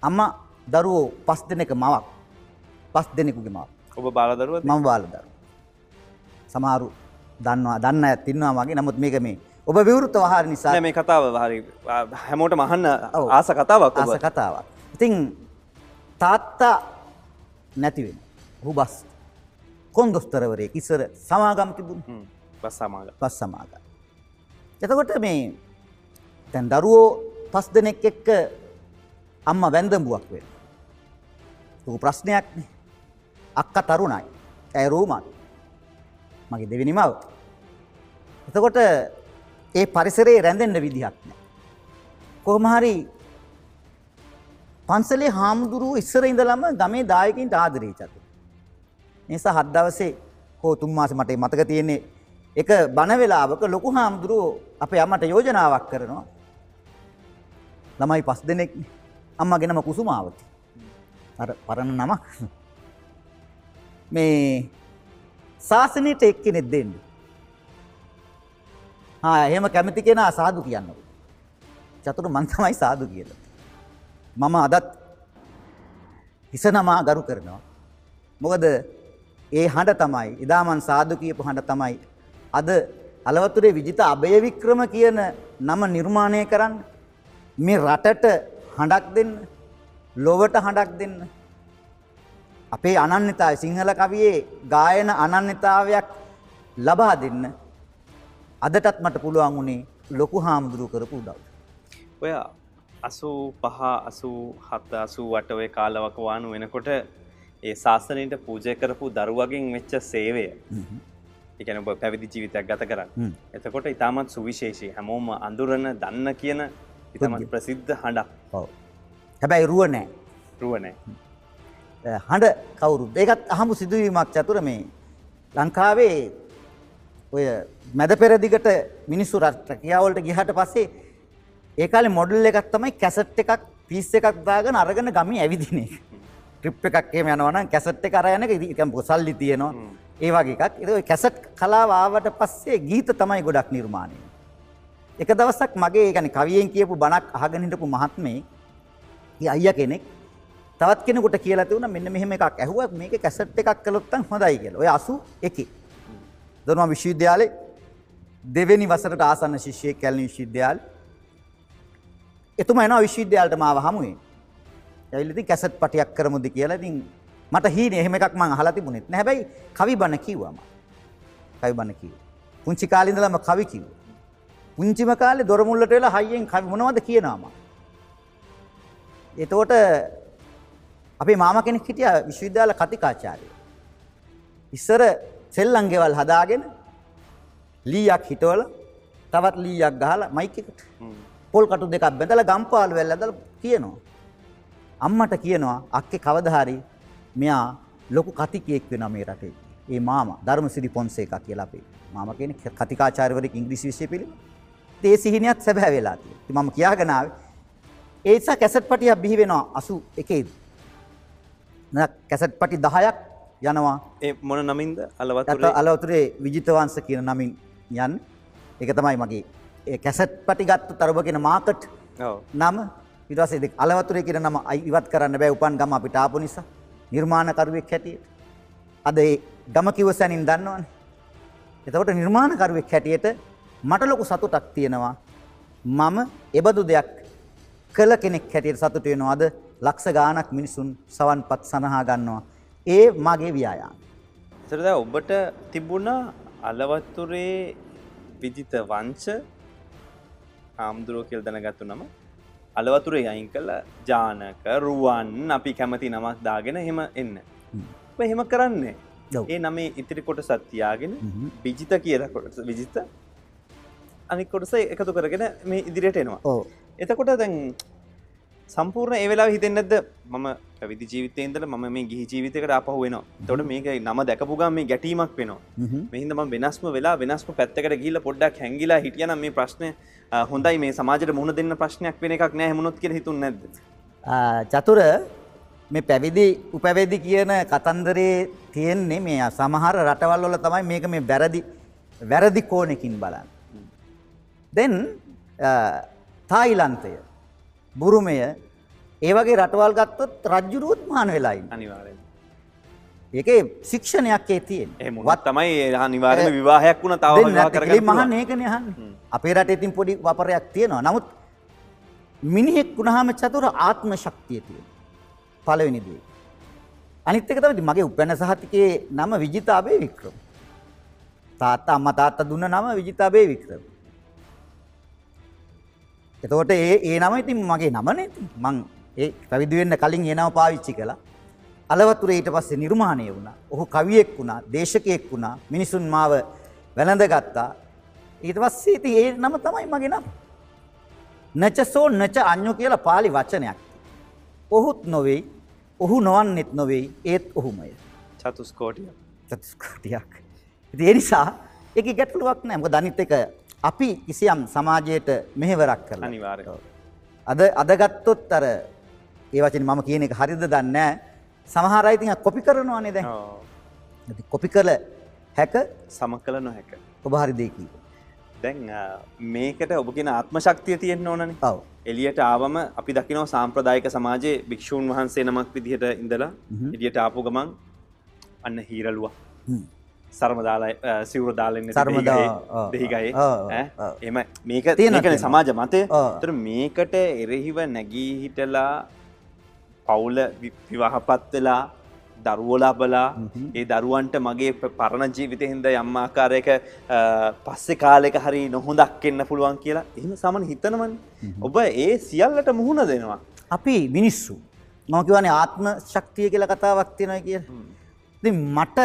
අම්මා දරුවෝ පස් දෙනෙක මවක්. පස් දෙනෙකුගේ මවක්. ඔබ බාලදරුව මම බාලදරු. සමහරු දන්නවා දන්න ඇත් ඉන්නවා මගේ නමුත් මේක මේ ඔබ විවෘත වහර නිසා මේ කතාව හරි හැමෝට මහන්න. ආස කතාවක් ඔබ ආස කතාවක්. ඉතින් තාත්තා නැතිවෙන. ඔහු බස් කොන්දොස්තරවරේ ඉස්සර සමාගම් තිබුණ. බස් සමාග පස් සමාග. එතකොට මේ තැන් දරුවෝ පස් දෙනෙක් එක්ක අම්ම වැන්දඹුවක් වෙන. ලොකු ප්‍රශ්නයක් නේ. අක්ක තරුණයි. ඇය රෝමත්. මගේ දෙවෙනි මව. එතකොට ඒ පරිසරයේ රැඳෙන්න විදිහක් නෑ. කොහොම හරි පන්සලේ හාමුදුරුව ඉස්සර ඉඳලම ගමේ දායකින්ට ආදරේ චතු. නිසා හත් දවසේ හෝ තුන් මාස මට මතක තියෙන්නේ එක බණ වෙලාවක ලොකු හාමුදුරුවෝ අපේ අම්මට යෝජනාවක් කරනවා. ළමයි පස් දෙනෙක් අම්මගෙනම කුසුමාවති. අර පරණ නමක්. මේ ශාසනයට එක්කෙනෙක් දෙන්න. හා එහෙම කැමති කෙනා සාදු කියන්න. චතුරු මං තමයි සාදු කියලා. මම අදත් හිස නමා ගරු කරනවා. මොකද ඒ හඬ තමයි එදාමන් සාදු කියපු හඬ තමයි අද අලවතුරේ විජිත අභය වික්‍රම කියන නම නිර්මාණය කරන්න මේ රටට හඬක් දෙන්න ලොවට හඬක් දෙන්න. අපේ අනන්‍යතාවය සිංහල කවියේ ගායන අනන්‍යතාවයක් ලබා දෙන්න. අදටත් මට පුළුවන් වුණේ ලොකු හාමුදුරුව කරපු උදව්. ඔය අසූ පහ අසූ හත්ත අසූ වට ඔය කාලවකවානු වෙනකොට ඒ ශාසනයට පූජය කරපු දරුවගෙන් වෙච්ච සේවය. එකන ඔබ පැවිදි ජීවිතයක් ගත කරන්න. එතකොට ඉතාමත් සුවිශේෂී. හැමෝම අඳුරන දන්න කියන ඉතාමත් ප්‍රසිද්ධ හඬක්. හැබැයි රුව නෑ. රුවනෑ හඬ කවුරු ඒකත් අහමු සිදුවීමක් චතුර මේ ලංකාවේ ඔය මැද පෙරදිගට මිනිස්සු රට කියාවලට ගිහට පස්සේ ඒකාල මොඩල් එකත් තමයි කැසට් එකක් පිස් එකක් දාගෙන අරගෙන ගමි ඇවිදින ට්‍රිප් එකක් එම යනවන කැසට් එක අරයන එකම් පොසල්ලි තියෙනවා. ඒවාගේ එකක්. එ කැසට් කලාවාවට පස්සේ ගීත තමයි ගොඩක් නිර්මාණය එක දවසක් මගේ ගැන කවියෙන් කියපු බණක් අහගෙනහිටපු මහත්මේ අයියා කෙනෙක් තවත් කෙනෙකුට කියලා තිබුණා මෙන්න මෙහෙම එකක් ඇහුවා මේකේ කැසට් එකක් කළොත් නම් හොඳයි කියලා. ඔය 81. දොනවා විශ්වවිද්‍යාලේ දෙවෙනි වසරට ආසන්න ශිෂ්‍යයෙක් කැලණි විශ්වවිද්‍යාලේ. එතුමා එනවා විශ්වවිද්‍යාලයට මාව හමුවේ. ඇවිල්ලා ඉතින් කැසට් පටියක් කරමුද කියලා ඉතින් මට හීනේ එහෙම එකක් මං අහලා තිබුණෙත් නෑ. හැබැයි කවි බණ කිව්වා මම. කවි බණ කිව්වා. පුංචි කාලේ ඉඳලම කවි කිව්වා. පුංචිම කාලේ දොර මුල්ලට වෙලා හයියෙන් කවි මොනවද කියනවා මම. එතකොට අපේ මාම කෙනෙක් හිටියා විශ්වවිද්‍යාල කතිකාචාර්ය. ඉස්සර සෙල්ලම් ගෙවල් හදාගෙන ලීයක් හිටවල තවත් ලීයක් ගහලා මයික් එකට පොල් කටු දෙකක් බැඳලා ගම්පාලු වැල් ඇදලා කියනවා. අම්මට කියනවා අක්කේ කවදා හරි මෙයා ලොකු කතිකයෙක් වෙනවා මේ රටේ. ඒ මාමා ධර්මසිරි පොන්සේකා කියලා අපේ මාමා කෙනෙක් කතිකාචාර්යවරයෙක් ඉංග්‍රීසි විෂය පිළිබඳ. ඒ සිහිනියත් සැබෑ වෙලා තියෙනවා. ඉතින් මම කියාගෙන ආවේ ඒ නිසා කැසට් පටියක් බිහි වෙනවා 81 දී. කැසට් පටි 10ක් යනවා. ඒ මොන නමින්ද? අලවතුරේ? අලවතුරේ විජිතවංශ කියන නමින් යන්න. එක තමයි මගේ. ඒ කැසට් පටි ගත්ත තරබ කියෙන මාකට් නම ඉටසේ දෙ අලවතුරේ කියෙන නම ඉවත් කරන්න බෑ. උපන් ගම අපිට ආපු නිසා. නිර්මාණකරුවෙක් හැටියට. අද ඒ ගම කිවසැනින් දන්නවන. එතකොට නිර්මාණකරුවෙක් හැටියට මට ලොකු සතුටක් තියෙනවා. මම එබදු දෙයක් කළ කෙනෙක් හැටියට සතුට වෙනවාද ලක්ෂ ගානක් මිනිසුන් සවන් පත් සඳහා ගන්නවා. ඒ මගේ ව්‍යයාම. එතට ඔබට තිබුණා අලවත්තුරේ විදිත වංච ආම්දුරුව කෙල් දැනගත්තු නම අලවතුරේ අයින් කළ ජානක රුවන් අපි කැමති නමක් දාගෙන හෙම එන්න. ඔබ එහෙම කරන්නේ. ඒ නමේ ඉතිරි කොට සත්තියාගෙන හ්ම්. විජිත කියල කොට විජිත අනික් කොටස එකතු කරගෙන මේ ඉදිරියට එනවා එතකොට දැන් සම්පූර්ණ ඒ වෙලා හිතෙන්න්නද මම පැවිදි ජීවිතයන්දල ම මේ ගිහි ජීවිතකට අපහ වෙනවා තොට මේක නම දැකපුගම් මේ ගැටීමක් වෙනවා. මෙහිදම වෙනස්ම වෙලා වෙනස්ම පැත්තකට ගිල්ල පොඩ්ඩක් හැඟිලා හිටියන මේ ප්‍රශ්නය හොඳයි මේ සමාජයට මුණ දෙන්න ප්‍රශ්නයක් වෙන එකක් නෑ හමුණොත් කිය හිතුන් නැද චතුර මේ පැවිදි උපැවැදි කියන කතන්දරේ තියෙන්නේ මේ සමහර රටවල් වල තමයි මේක මේ වැරදි වැරදි කෝණකින් බලන්න. දැන් තායිලන්තය බුරුමය ඒ වගේ රටවල් ගත්තොත් රජ්ජුරුවත් මාන වෙලායින්. අනිවාරෙන් ඒක ශික්ෂණයක් ඒ තියෙන එහෙමත් තමයි අනිවාර්ම විවාහයක් වුණ තව මහන් පුළුවන්. ඒකන යහන් අපේ රට ඉතින් පොඩි වපරයක් තියෙනවා නමුත් මිනිහෙක් වුණහම චතුර ආත්ම ශක්තිය තියෙන පළවෙනිදී. අනිත් එක තමයි මගේ උපැන්න සහතිකයේ නම විජිතාබේ වික්‍රම. තාත්තා අම්මා තාත්තා දුන්න නම විජිතාබේ වික්‍රම. එතකොට ඒ ඒ නම ඉතින් මගේ නමනේ. මං ඒ පැවිදි වෙන්න කලින් ඒ නම පාවිච්චි කළා. අලවතුරේ ඊට පස්සේ නිර්මාණය වුණා. ඔහු කවියෙක් වුණා, දේශකයෙක් වුණා. මිනිසුන් මාව වැළඳගත්තා. ඊට පස්සේ ඉතින් ඒ නම තමයි මගේ නම. නචසෝ නච අඤ්ඤෝ කියලා pāli වචනයක්. ඔහුත් නොවේයි, ඔහු නොවන්නෙත් නොවේයි, ඒත් ඔහුමය. චතුස්කෝටිය චතුස්කෝටියක්. ඉතින් ඒ නිසා ඒක ගැටලුවක් නෑ. මොකද අනිත් එක අපි කිසියම් සමාජයට මෙහෙවරක් කරලා. අනිවාර්යයෙන්. ඔව්. අද අද ගත්තොත් අර ඒ වචනේ මම කියන එක හරිද දන්නේ නෑ. සමහර අය ඉතින් කොපි කරනවානේ දැන්. ඉතින් කොපි කළ හැක සම කළ නොහැක ඔබ හරි දෙය කිව්වා. දැන් මේකට ඔබ කියෙන ආත්ම ශක්තිය තියෙන්න්න ඕනනේ ඔව්. එලියට ආවම අපි දකිනව සාම්ප්‍රදායික සමාජයේ භික්‍ෂූන් වහන්සේ නමක් විදිහට ඉඳලා එඩියට ආපු ගමන් අන්න හීරලුව හ්ම්. සරමදාලා සිවර දාලන්න සරමදා, ඔව්. එම මේක තියෙනකන. සමාජ මතය. තර මේකට එරෙහිව නැගී හිටලා පවුල විවාහපත් වෙලා දරුවලාබලා ඒ දරුවන්ට මගේ පරණ ජීවිතය හින්ද යම්මාකාරයක පස්සෙ කාලෙක හරි නොහොඳක් එන්න පුළුවන් කියලා එහම සමන හිතනවන්. ඔබ ඒ සියල්ලට මුහුණ දෙනවා. අපි මිනිස්සු. මම කියවනේ ආත්ම ශක්තිය කියලා කතාවක් තියෙනවා කිය. මට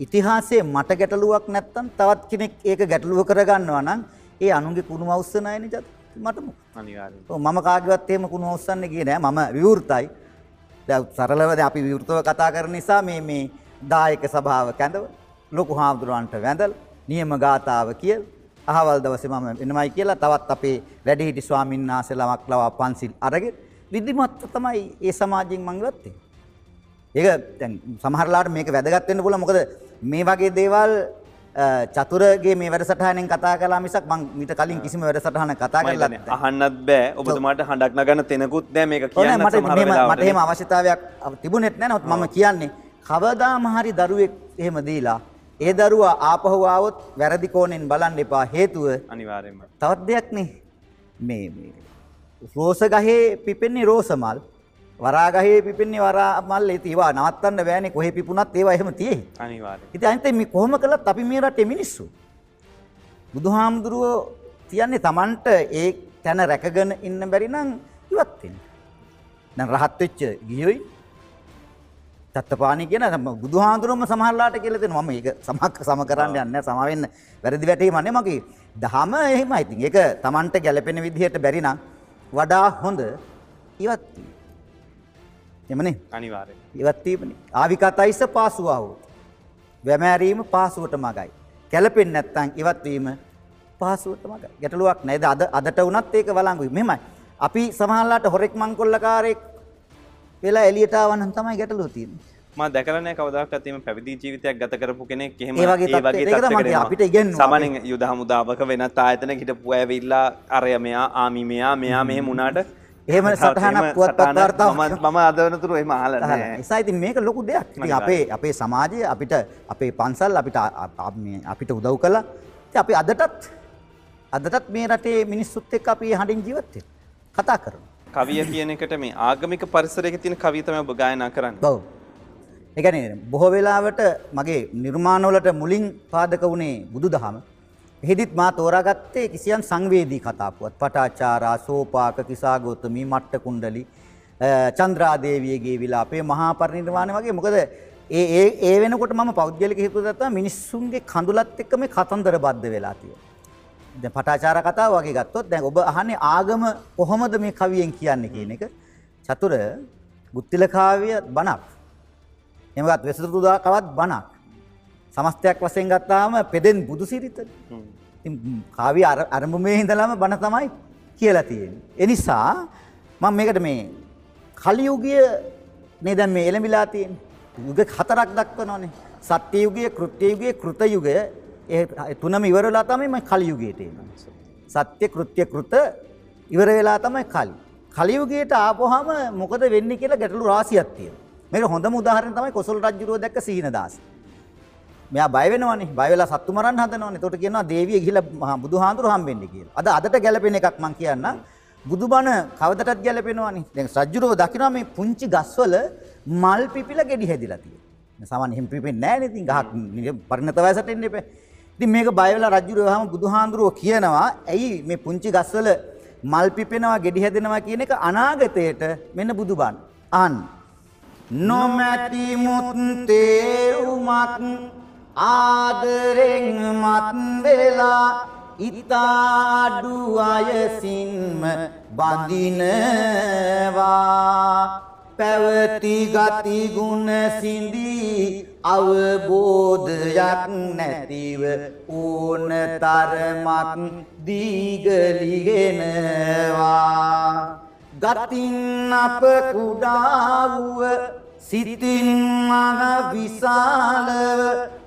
ඉතිහාසයේ මට ගැටලුවක් නැත්තම් තවත් කෙනෙක් ඒක ගැටලුව කරගන්නවා නම් ඒ අනුන්ගේ කුණු අවස්සනයනේ ජත මට මොකද? අනිවාර්යෙන් ඔව්, මම කාගේවත් එහෙම කුණු අවස්සන්නේ ගියේ නෑ මම විවෘතයි. දැන් සරලව දැන් අපි විවෘතව කතා කරන නිසා මේ මේ දායක සභාව කැඳව ලොකු හාමුදුරුවන්ට වැඳලා නියම ගාතාව කියල අහවල් දවසේ මම එනමයි කියලා තවත් අපේ වැඩිහිටි ස්වාමීන් වහන්සේලාමක් ලවා පන්සිල් අරගෙන විධිමත්ව තමයි ඒ සමාජයෙන් මං ගත්තේ. ඒක සමහරලාට මේක වැදගත් වෙන්න පුළුවන් මොකද මේ වගේ දේවල් චතුරගේ මේ වැඩසටහනෙන් කතා කලා මිසක් මං මීට කලින් කිසිම වැඩසටහන කතා කරලා අහන්නත් බෑ. ඔබතුමාට හඬක් නගන්න තෙනකුත් නෑ. මේක කියන්න මට එහෙම අවශ්‍යතාවයක් තිබුණෙත් නැහැ නමුත් මම කියන්නේ කවදාම හරි දරුවෙක් එහෙම දීලා ඒ දරුවා ආපහු ආවොත් වැරදි කෝණයෙන් බලන්න එපා. හේතුව අනිවාර්යෙන්ම තවත් දෙයක් නේ. මේ මේ රෝස ගහේ පිපෙන්නේ රෝස මල් වරා ගහේ පිපෙන්නේ වරා මල් ඒ ඒවා නවත්තන්න බෑනේ. කොහේ පිපුණත් ඒවා එහෙම තියෙයි අනිවාර්යෙන් ඉතින් අනිත් මේ කොහොම කළත් අපි මේ රටේ මිනිස්සු. බුදුහාමුදුරුවෝ කියන්නේ Tamanට ඒ තැන රැකගෙන ඉන්න බැරි නම් ඉවත් වෙන්න. දැන් රහත් වෙච්ච ගියොයි තත්තපාණි කියන බුදුහාඳුරම සමහරලාට කියලා දෙනවා. මම ඒක සමක් සම කරන්න යන්නේ සම වෙන්න වැරදි වැටීම නේ මගේ. දහම එහෙමයි. ඉතින් ඒක Tamanට ගැළපෙන විදිහට බැරි නම් වඩා හොඳ ඉවත් වීම. එමනේ. අනිවාර්යෙන් ඉවත් වීමනේ. ආවිකතයිස පාසුවාවෝ. වැමෑරීම පාසුවට මගයි. කැළපෙන්නේ නැත්නම් ඉවත් වීම පාසුවට මගයි. ගැටලුවක් නේද? අද අදට වුණත් ඒක වළංගුයි. මෙහෙමයි. අපි සමහරලාට හොරෙක් මංකොල්ලකාරයෙක් වෙලා එළියට ආවනම් තමයි දැකලා නැහැ කවදාකවත් එහෙම පැවිදි ජීවිතයක් ගත කරපු කෙනෙක් එහෙම ඒ වගේ. අපිට ඉගෙනුවා. සාමාන්‍යයෙන් යුද හමුදාවක වෙනත් ආයතනක හිටපු අය ඇවිල්ලා අරය මෙයා මෙහෙම වුණාට එහෙම සටහනක් පුවත්පත් වාර්තාවක් මම අද වෙනතුරු එහෙම අහලා නැහැ. නිසා ඉතින් මේක ලොකු දෙයක්. ඉතින් අපේ අපේ සමාජය අපිට අපේ පන්සල් අපිට අපිට උදව් කළා. ඉතින් අපි අදටත් අදටත් මේ රටේ මිනිස්සුත් එක්ක අපි හඬින් ජීවත් වෙනවා කතා කරනවා කවිය කියන එකට මේ ආගමික පරිසරයක තියෙන කවිය තමයි ඔබ ගායනා කරන්නේ. ඔව්. ඒ කියන්නේ බොහෝ වෙලාවට මගේ නිර්මාණවලට මුලින් පාදක වුණේ බුදුදහම. එහෙදිත් මා තෝරාගත්තේ කිසියම් සංවේදී කතා පුවත්. පටාචාරා, සෝපාක, කිසాగෞතමී, මට්ට කුණ්ඩලි, චන්ද්‍රාදේවියගේ විලාපේ, මහා පරිනිර්වාණය වගේ මොකද ඒ ඒ ඒ වෙනකොට මම පෞද්ගලික හේතු දත්තා මිනිස්සුන්ගේ කඳුලත් එක්ක මේ කතන්දර බද්ධ වෙලා තියෙනවා. දැන් පටාචාර කතාව වගේ ගත්තොත් දැන් ඔබ අහන්නේ ආගම කොහොමද මේ කවියෙන් කියන්නේ කියන එක. චතුර ගුත්තිල කාව්‍ය බණක්. එමගත් වෙසතුදා කවත් බණක්. සමස්තයක් වශයෙන් ගත්තාම පෙදෙන් බුදු සිරිත. ඉතින් කාව්‍ය අර- අරමුමේ ඉඳලම බණ තමයි කියලා තියෙන්නේ. ඒ නිසා මම මේකට මේ කලියුගය නේ දැන් මේ එළඹිලා තියෙන්නේ. යුග හතරක් දක්වනවානේ. සත්‍ය යුගය, කෘත්‍ය යුගය, කෘත යුගය ඒ තුනම ඉවර වෙලා තමයි මම කලියුගයට එන්නේ. සත්‍ය කෘත්‍ය කෘත ඉවර වෙලා තමයි කලි. කලියුගයට ආපුවාම මොකද වෙන්නේ කියලා ගැටලු රාශියක් තියෙනවා. මේක හොඳම උදාහරණය තමයි කොසල් රජුරෝ දැක්ක සීනදාස. මෙයා බය වෙනවනේ. බය වෙලා සත්තු මරන්න හදනවනේ. එතකොට කියනවා දේවිය ගිහිල්ලා මහා බුදුහාඳුරු හම්බෙන්නේ කියලා. අද අදට ගැලපෙන එකක් මම කියන්නම්. බුදුබණ කවදටත් ගැලපෙනවනේ. දැන් රජුරෝ දකිනවා මේ පුංචි ගස්වල මල් පිපිලා ගෙඩි හැදිලා තියෙනවා. සාමාන්‍ය හිම් පිපෙන්නේ නැහැ නේ. ඉතින් ගහක් පරිණත වයසට එන්න එපා. ඉතින් මේක බය වෙලා රජුරෝ වහම බුදුහාඳුරෝ කියනවා ඇයි මේ පුංචි ගස්වල මල් පිපෙනවා ගෙඩි හැදෙනවා කියන එක අනාගතයට මෙන්න බුදුබණ. අන්න නොමැති මුත්තේරුමත් ආදරෙන් මත් වෙලා ඉතාඩු අයසින්ම බඳිනවා. පැවති ගති ගුණ සිඳී අවබෝධයක් නැතිව ඕන තරමක් දීගලිගෙනවා. ගතින් අප කුඩාවුව සිතින් මහ විශාලව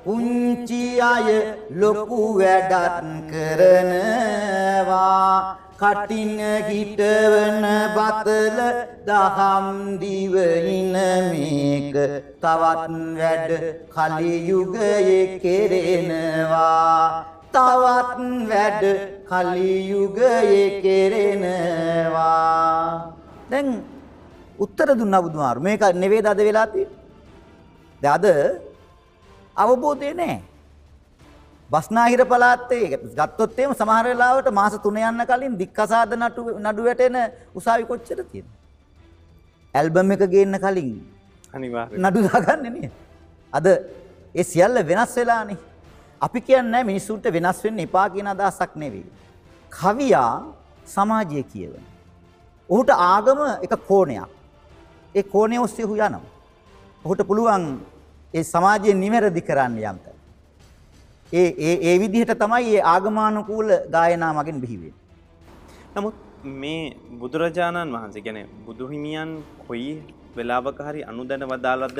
පුංචි අය ලොකු වැඩත් කරනවා. කටින හිටවන බතල දහම් දිවයින මේක තවත් වැඩ කලියුගයේ කෙරෙනවා. තවත් වැඩ කලියුගයේ කෙරෙනවා. දැන් උත්තර දුන්නා බුදුහාරු මේක නෙවෙයිද අද වෙලා තියෙන්නේ? අද අවබෝධය නැහැ. බස්නාහිර පළාතේ ගත්තොත් එහෙම සමහර වෙලාවට මාස 3 යන්න කලින් දික්කසාද නඩු නඩු වැටෙන උසාවි කොච්චර තියෙනවද? ඇල්බම් එක ගේන්න කලින් අනිවාර්යෙන් නඩු දාගන්නේ නේ. අද ඒ සියල්ල වෙනස් වෙලානේ. අපි කියන්නේ මිනිස්සුන්ට වෙනස් වෙන්න එපා කියන අදහසක් නෙවෙයි. කවියා සමාජය කියවන. ඔහුට ආගම එක කෝණයක් ඒ කෝණය ඔස්සේ ඔහු යනවා. ඔහුට පුළුවන් ඒ සමාජය නිවැරදි කරන්න යම් තැන. ඒ ඒ ඒ විදිහට තමයි ඒ ආගමානුකූල ගායනා මගින් බිහි වෙන්නේ. නමුත් මේ බුදුරජාණන් වහන්සේ ගැන බුදුහිමියන් කොයි වෙලාවක හරි අනුදැන වදාලද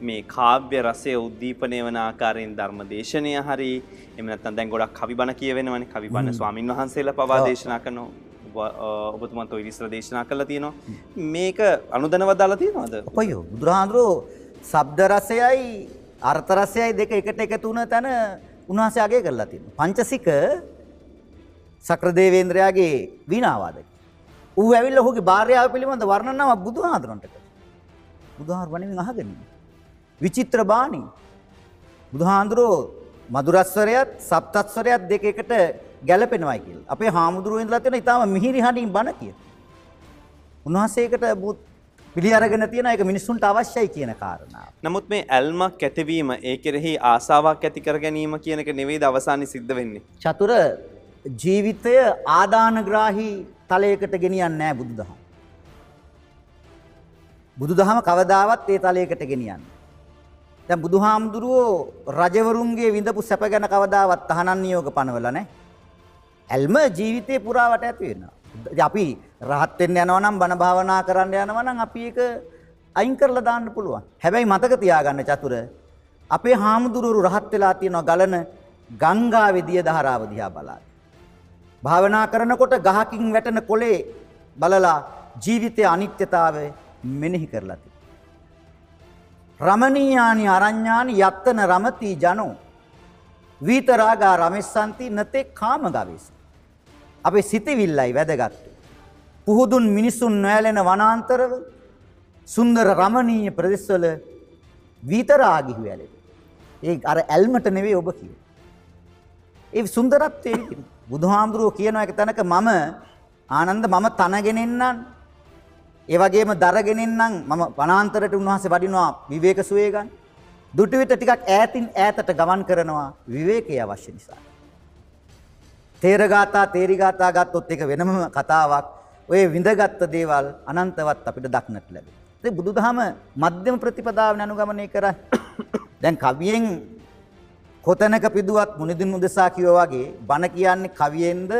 මේ කාව්‍ය රසය උද්දීපනය වන ආකාරයෙන් ධර්ම දේශනය හරි එම නැත්නම් දැන් ගොඩක් කවි බණ කියවෙනවනේ. කවි බණ ස්වාමින් වහන්සේලා පවා දේශනා කරනවා ඔබතුමන්ට ඔය විස්තර දේශනා කරලා තියෙනවා මේක අනුදැන වදාලා තියෙනවද අපයෝ බුදුරහාඳුරෝ ශබ්ද රසයයි අර්ථ රසයයි දෙක එකට එකතු වුණ තැන උන්වහන්සේ අගය කරලා තියෙනවා. පංචසික සක්‍රදේවේන්ද්‍රයාගේ වීණාවාදක. ඌ ඇවිල්ලා ඔහුගේ භාර්යාව පිළිබඳ වර්ණනාවක් බුදුහාඳුරන්ට කළා. බුදුහාර වණමින් අහගෙන ඉන්නේ. විචිත්‍ර බාණි. බුදුහාඳුරෝ මధుරස්වරයත් සප්තස්වරයත් දෙක එකට ගැලපෙනවයි කියලා. අපේ හාමුදුරුවෝ ඉඳලා තියෙන ඊටාම මිහිරි හඬින් බණ කියන. උන්වහන්සේකට පිළි අරගෙන තියෙන එක මිනිස්සුන්ට අවශ්‍යයි කියන කාරණාව. නමුත් මේ ඇල්මක් ඇතිවීම ඒ කෙරෙහි ආසාවක් ඇති කර ගැනීම කියන එක නෙවෙයිද අවසානයේ සිද්ධ වෙන්නේ. චතුර ජීවිතය ආදානග්‍රාහී තලයකට ගෙනියන්නේ නැහැ බුදුදහම. බුදුදහම කවදාවත් ඒ තලයකට ගෙනියන්නේ. දැන් බුදුහාමුදුරුවෝ රජවරුන්ගේ විඳපු සැප ගැන කවදාවත් තහනම් නියෝග පනවලා නැහැ. ඇල්ම ජීවිතේ පුරාවට ඇති වෙනවා. අපි රහත් වෙන්න යනවා නම් බණ භාවනා කරන්න යනවා නම් අපි ඒක අයින් කරලා දාන්න පුළුවන්. හැබැයි මතක තියාගන්න චතුර අපේ හාමුදුරුවෝ රහත් වෙලා තියෙනවා ගලන ගංගාවේ දිය දහරාව දිහා බලන්න. භාවනා කරනකොට ගහකින් වැටෙන කොලේ බලලා ජීවිතයේ අනිත්‍යතාවය මෙනෙහි කරලා තියෙනවා. රමණීයානි අරඤ්ඤානි යත්තන රමති ජනෝ විතරාගා රමෙස්සන්ති නතේ කාම ගවේසි. අපේ සිතවිල්ලයි වැදගත්. පුහුදුන් මිනිසුන් නොයැලෙන වනාන්තරව සුන්දර රමණීය ප්‍රදේශවල විතරාගිහු ඇලෙන. ඒ අර ඇල්මට නෙවෙයි ඔබ කියේ. ඒ සුන්දරත්වයේ විදිහට බුදුහාමුදුරුවෝ කියන එක තැනක මම ආනන්ද මම තනගෙන එන්නම් ඒ වගේම දරගෙන එන්නම් මම වනාන්තරයට උන්වහන්සේ වඩිනවා විවේක සුවේ ගන්න. දුටු විට ටිකක් ඈතින් ඈතට ගමන් කරනවා විවේකය අවශ්‍ය නිසා. තේරගාතා තේරිගාතා ගත්තොත් ඒක වෙනම කතාවක්. ඔය විඳගත්තු දේවල් අනන්තවත් අපිට දක්නට ලැබේ. ඉතින් බුදුදහම මධ්‍යම ප්‍රතිපදාවෙන් අනුගමනය කරා. දැන් කවියෙන් කොතැනක පිදුවත් මුනිදින් උදෙසා කිව්වා වගේ බණ කියන්නේ කවියෙන්ද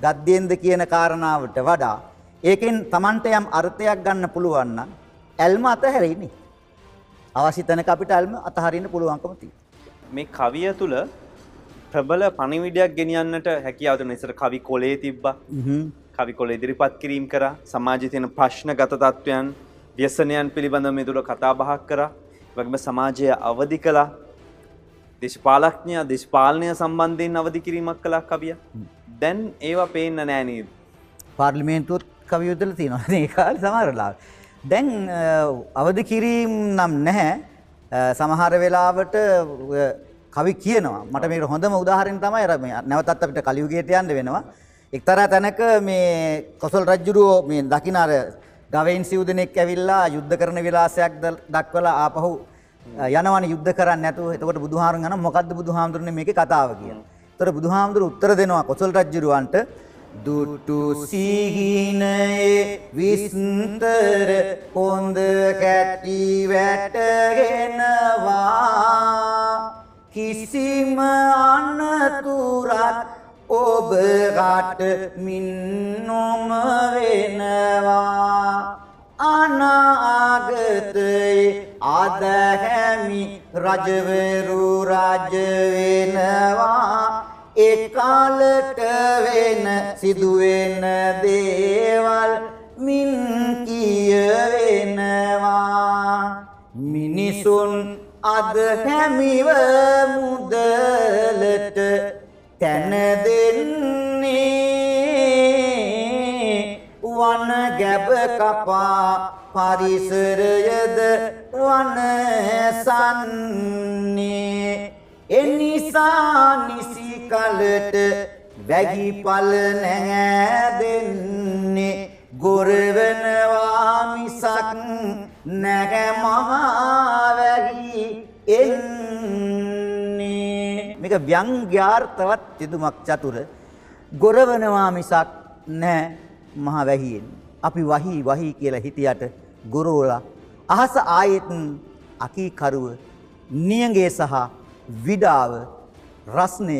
ගද්දයෙන්ද කියන කාරණාවට වඩා ඒකෙන් Tamanට යම් අර්ථයක් ගන්න පුළුවන් නම් ඇල්ම අතහැරෙන්නේ. අවශ්‍ය තැනක අපිට ඇල්ම අතහරින්න පුළුවන්කම තියෙනවා. මේ කවිය තුල ප්‍රබල පණිවිඩයක් ගෙනියන්නට හැකියාව තියෙන ඉස්සර කවි කොලේ තිබ්බා. කවි කොල ඉදිරිපත් කිරීම කරා. සමාජයේ තියෙන ප්‍රශ්නගත තත්වයන්, ව්‍යසනයන් පිළිබඳව මේ තුල කතා බහක් කරා. වගේම සමාජය අවදි කළා. දේශපාලඥයා දේශපාලනය සම්බන්ධයෙන් අවදි කිරීමක් කළා කවිය. දැන් ඒවා පේන්න නෑ නේද? පාර්ලිමේන්තුවත් කවි යොදලා තියෙනවා. ඒ කාලේ සමහර වෙලාවට. දැන් අවදි කිරීම නම් නැහැ. සමහර වෙලාවට කවි කියනවා. මට මේක හොඳම උදාහරණ තමයි අර මේ නැවතත් අපිට කලියුගයට යන්න වෙනවා. එක්තරා තැනක මේ කොසල් රජුරෝ මේ දකින්න අර ගවයින් සිව් දෙනෙක් ඇවිල්ලා යුද්ධ කරන විලාසයක් දක්වලා ආපහු යනවනේ යුද්ධ කරන්නේ නැතුව. එතකොට බුදුහාමුදුරන් අහනවා මොකද්ද බුදුහාමුදුරනේ මේකේ කතාව කියලා. එතකොට බුදුහාමුදුරු උත්තර දෙනවා කොසල් රජුරවන්ට දුටු සිහිනයේ විස්තර හොඳ කැටි වැටගෙනවා කිසිම අනතුරක් ඔබ රට මින් නොම වෙනවා. අනාගතයේ අදහැමි රජවරු රජ වෙනවා. එකාලට වෙන සිදුවෙන දේවල් මින් කියවෙනවා. මිනිසුන් අද හැමිව මුදලට තැන දෙන්නේ වන ගැබ කපා පරිසරයද වනසන්නේ එනිසා නිසි කලට වැගිපල නැහැ දෙන්නේ ගොරවනවා මිසක් නැහැ මහා වැහි එන්නේ මේක ව්‍යංග්‍යාර්ථවත් යදුමක් චතුර ගොරවනවා මිසක් නැහැ මහා වැහි එන්නේ අපි වහි වහි කියලා හිටියට ගොරෝලා අහස ආයෙත් අකීකරුව නියඟේ සහ විඩාව රස්නය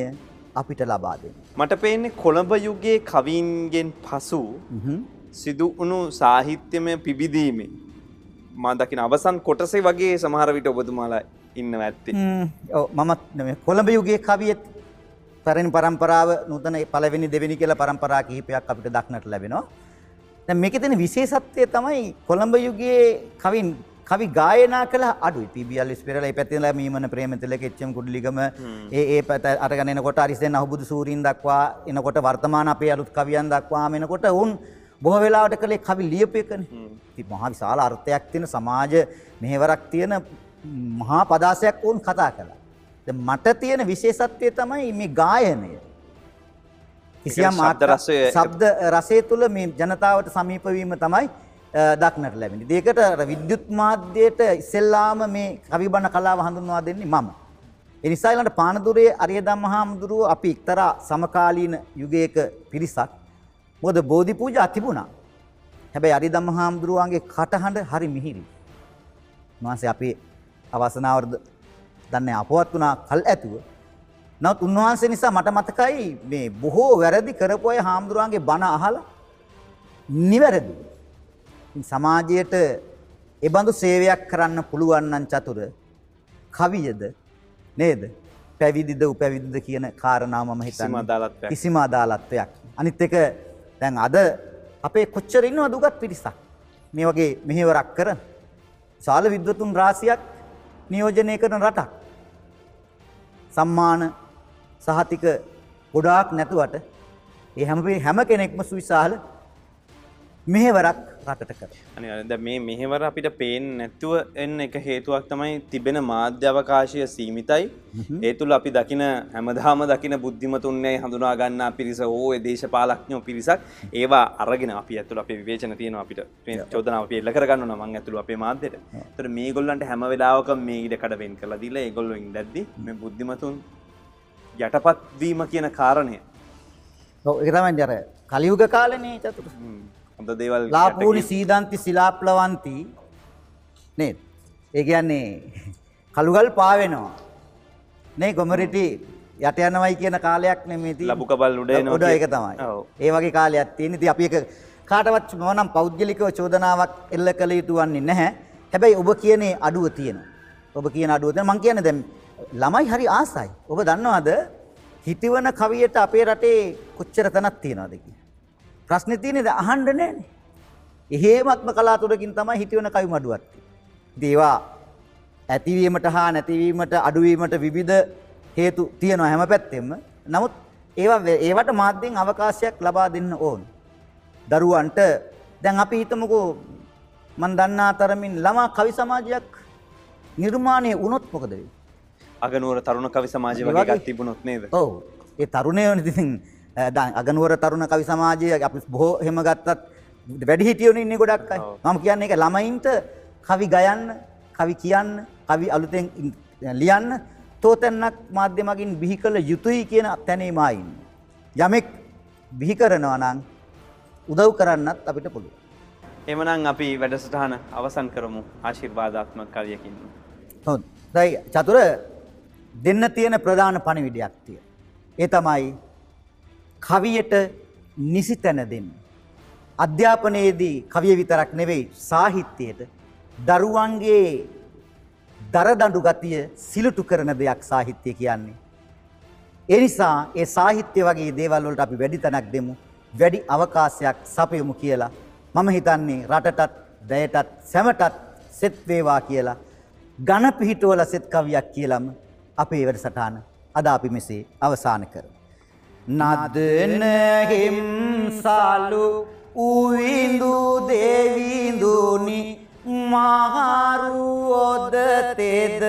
අපිට ලබා දෙන්න. මට පේන්නේ කොළඹ යුගයේ කවීන්ගෙන් පසු. සිදු වුණු සාහිත්‍යමය පිබිදීමේ මා දකින අවසන් කොටසේ වගේ සමහර විට ඔබතුමාලා ඉන්න ඇත්තේ. මමත්. කොළඹ යුගයේ කවියෙත් පැරණි පරම්පරාව නූතන පළවෙනි දෙවෙනි කියලා පරම්පරා කිහිපයක් අපිට දක්නට ලැබෙනවා. මේකේ තියෙන විශේෂත්වය තමයි කොළඹ යුගයේ කවින් කවි ගායනා කළ අඩුයි. පීබීඑල් ස්පිරලා ඉඳලා මීමන ප්‍රේමතිලක එච්.එම් කුඩලිගම ඒ ඒ පැත්ත අරගෙන එනකොට අරිසෙන් අහුබුදු සූරීන් දක්වා එනකොට වර්තමාන අපේ අලුත් කවියන් දක්වාම එනකොට උන් බොහෝ වෙලාවට කළේ කවි ලියපු එකනේ. ඉතින් මහා විශාල අර්ථයක් තියෙන සමාජ මෙහෙවරක් තියෙන මහා පදාසයක් වුන් කතා කළා. දැන් මට තියෙන විශේෂත්වය තමයි මේ ගායනය. කිසියම් ශබ්ද රසය තුළ මේ ජනතාවට සමීප වීම තමයි දක්නට ලැබෙන්නේ. ඒකට විද්‍යුත් මාධ්‍යයට ඉස්සෙල්ලාම මේ කවිබණ කලාව හඳුන්වා දෙන්නේ මම. ඒ නිසා ඊළඟට පානදුරේ අරියදම්ම හාමුදුරුව අපි එක්තරා සමකාලීන යුගයක පිරිසක්. මොකද බෝධි පූජා තිබුණා. හැබැයි අරියදම්ම හාමුදුරුවන්ගේ කටහඬ හරි මිහිරි. උන්වහන්සේ අපේ අවසනාවර්ද දන්නේ අපවත් වුණා කල් ඇතුව. නමුත් උන්වහන්සේ නිසා මට මතකයි මේ බොහෝ වැරදි කරපු අය හාමුදුරුවන්ගේ බණ අහලා නිවැරදි. සමාජයට එබඳු සේවයක් කරන්න පුළුවන් නම් චතුර කවියද නේද? පැවිදිද උපැවිදිද කියන කාරණාව මම හිතන්නේ. කිසිම අදාළත්වයක්. අනිත් එක දැන් අද අපේ කොච්චර ඉන්නවද උගත් පිරිසක් මේ වගේ මෙහෙවරක් කරන ශාල විද්වතුන් රාශියක් නියෝජනය කරන රටක්. සම්මාන සහතික ගොඩාක් නැතුවට ඒ හැම හැම කෙනෙක්ම සුවිශාල මෙහෙවරක් රටට කර. දැන් මේ මෙහෙවර අපිට පේන්නේ නැතුව එන්න එක හේතුවක් තමයි තිබෙන මාධ්‍ය අවකාශය සීමිතයි. ඒ තුල අපි දකින හැමදාම දකින බුද්ධිමතුන්නේ හඳුනා ගන්නා පිරිස ඕ ඒ දේශපාලඥයෝ පිරිසක් ඒවා අරගෙන අපි ඇතුළ අපේ විවේචන තියෙනවා අපිට මේ චෝදනාව අපි එල්ල කරගන්නවා නම් මං ඇතුළු අපේ මාධ්‍යට. ඒතර මේගොල්ලන්ට හැම වෙලාවකම මේ ඉඩ කඩ වෙන් කරලා දීලා ඒගොල්ලෝ ඉඳද්දි මේ බුද්ධිමතුන් යටපත් වීම කියන කාරණය ඔව් ඒක තමයි අර කලියුග කාලේනේ චතුර. හොඳ දේවල් ලාපූනි සීදන්ති සිලාප්ලවන්ති නේද? ඒ කියන්නේ කළුගල් පාවෙනවා. නේ ගොමරිටි යට යනවයි කියන කාලයක් තියෙන්නේ. ලබු කබල් උඩ උඩ කිය- තමයි. ඒ වගේ කාලයක් තියෙන. ඉතින් අපි ඒක කාටවත් මොනම් පෞද්ගලිකව චෝදනාවක් එල්ල කළ යුතු වන්නේ නැහැ. හැබැයි ඔබ කියන්නේ අඩුව තියෙනවා. ඔබ කියන අඩුව තියෙනවා. මං කියන්නේ දැන් ළමයි හරි ආසයි. ඔබ දන්නවද හිතවන කවියට අපේ රටේ කොච්චර තැනක් තියෙනවද කියලා? ප්‍රශ්නේ තියෙන්නේ දැන් අහන්න නැහැනේ. එහෙමත්ම කලාතුරකින් තමයි හිතවන කවි. ඉතින් ඒවා ඇතිවීමට හා නැතිවීමට අඩුවීමට විවිධ හේතු තියෙනවා හැම පැත්තෙම. නමුත් ඒවා ඒවට මාධ්‍යෙන් අවකාශයක් ලබා දෙන්න ඕන. දරුවන්ට දැන් අපි හිතමුකෝ මන් දන්නා තරමින් ළමා කවි සමාජයක් නිර්මාණය වුණොත් මොකද වෙන්නේ? අගනුවර තරුණ කවි සමාජය වගේ එකක් තිබුණොත් නේද? ඔව්. ඒ තරුණයෝ ඉතින් අගනුවර තරුණ කවි සමාජයේ අපි බොහෝ එහෙම ගත්තත් වැඩි හිටියෝනේ ඉන්නේ ගොඩක් අය. මම කියන්නේ ඒක ළමයින්ට කවි ගයන්න, කවි කියන්න, කවි අලුතෙන් ලියන්න තෝතැන්නක් මාධ්‍ය මගින් බිහි කළ යුතුයි කියන ඉන්නේ. යමෙක් බිහි කරනවා නම් උදව් කරන්නත් අපිට පුළුවන්. එමනම් අපි වැඩසටහන අවසන් කරමු ආශිර්වාදාත්මක කවියකින්. හොඳයි චතුර දෙන්න තියෙන ප්‍රධාන පණිවිඩයක් තිය. ඒ තමයි කවියට නිසි තැන දෙන්න. අධ්‍යාපනයේදී කවිය විතරක් නෙවෙයි සාහිත්‍යයට දරුවන්ගේ දරදඬු ගතිය සිලුටු කරන දෙයක් සාහිත්‍යය කියන්නේ. ඒ නිසා ඒ සාහිත්‍ය වගේ දේවල් වලට අපි වැඩි තැනක් දෙමු. වැඩි අවකාශයක් සපයමු කියලා මම හිතන්නේ රටටත් දැයටත් සැමටත් සෙත් වේවා කියලා ඝන පිහිටවල සෙත් කවියක් කියලම අපේ වැඩසටහන අද අපි මෙසේ අවසන් කරමු. නදන හිම්සලු උවිඳු දෙවිඳුනි මහරු ඔද තෙද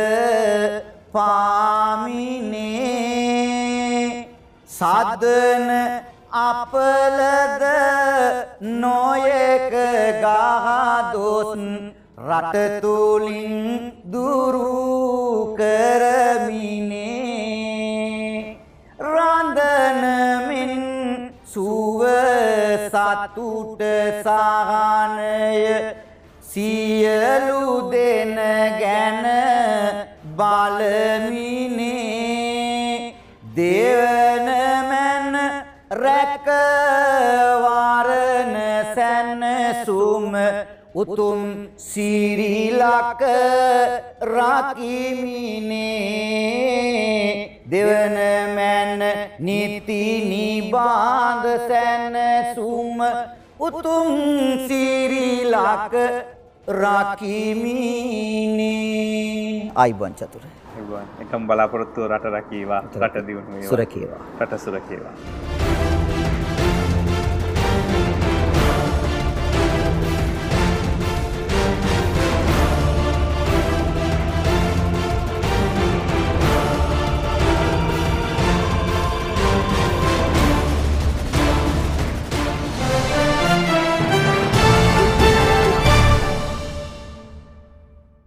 පාමිනේ සදන අපලද නොයක ගහදොස් රටතුලින් දුරු කරමිනේ බන්ධනමින් සුව සතුට සහනය සියලු දෙන ගැන බලමිනේ. දෙවන මැන රැක උතුම් සීරීලක රාකිමිනේ. දෙවන මැන්න නිති නිබාඳ සැනසුම උතුම් සීරීලක රාකිමිනේ. අයිබන් චතුර එකම් බලාපොරොත්තුව රට රැකීවා. රට දියුණු වේවා. සුරකේවා රට සුරකේවා.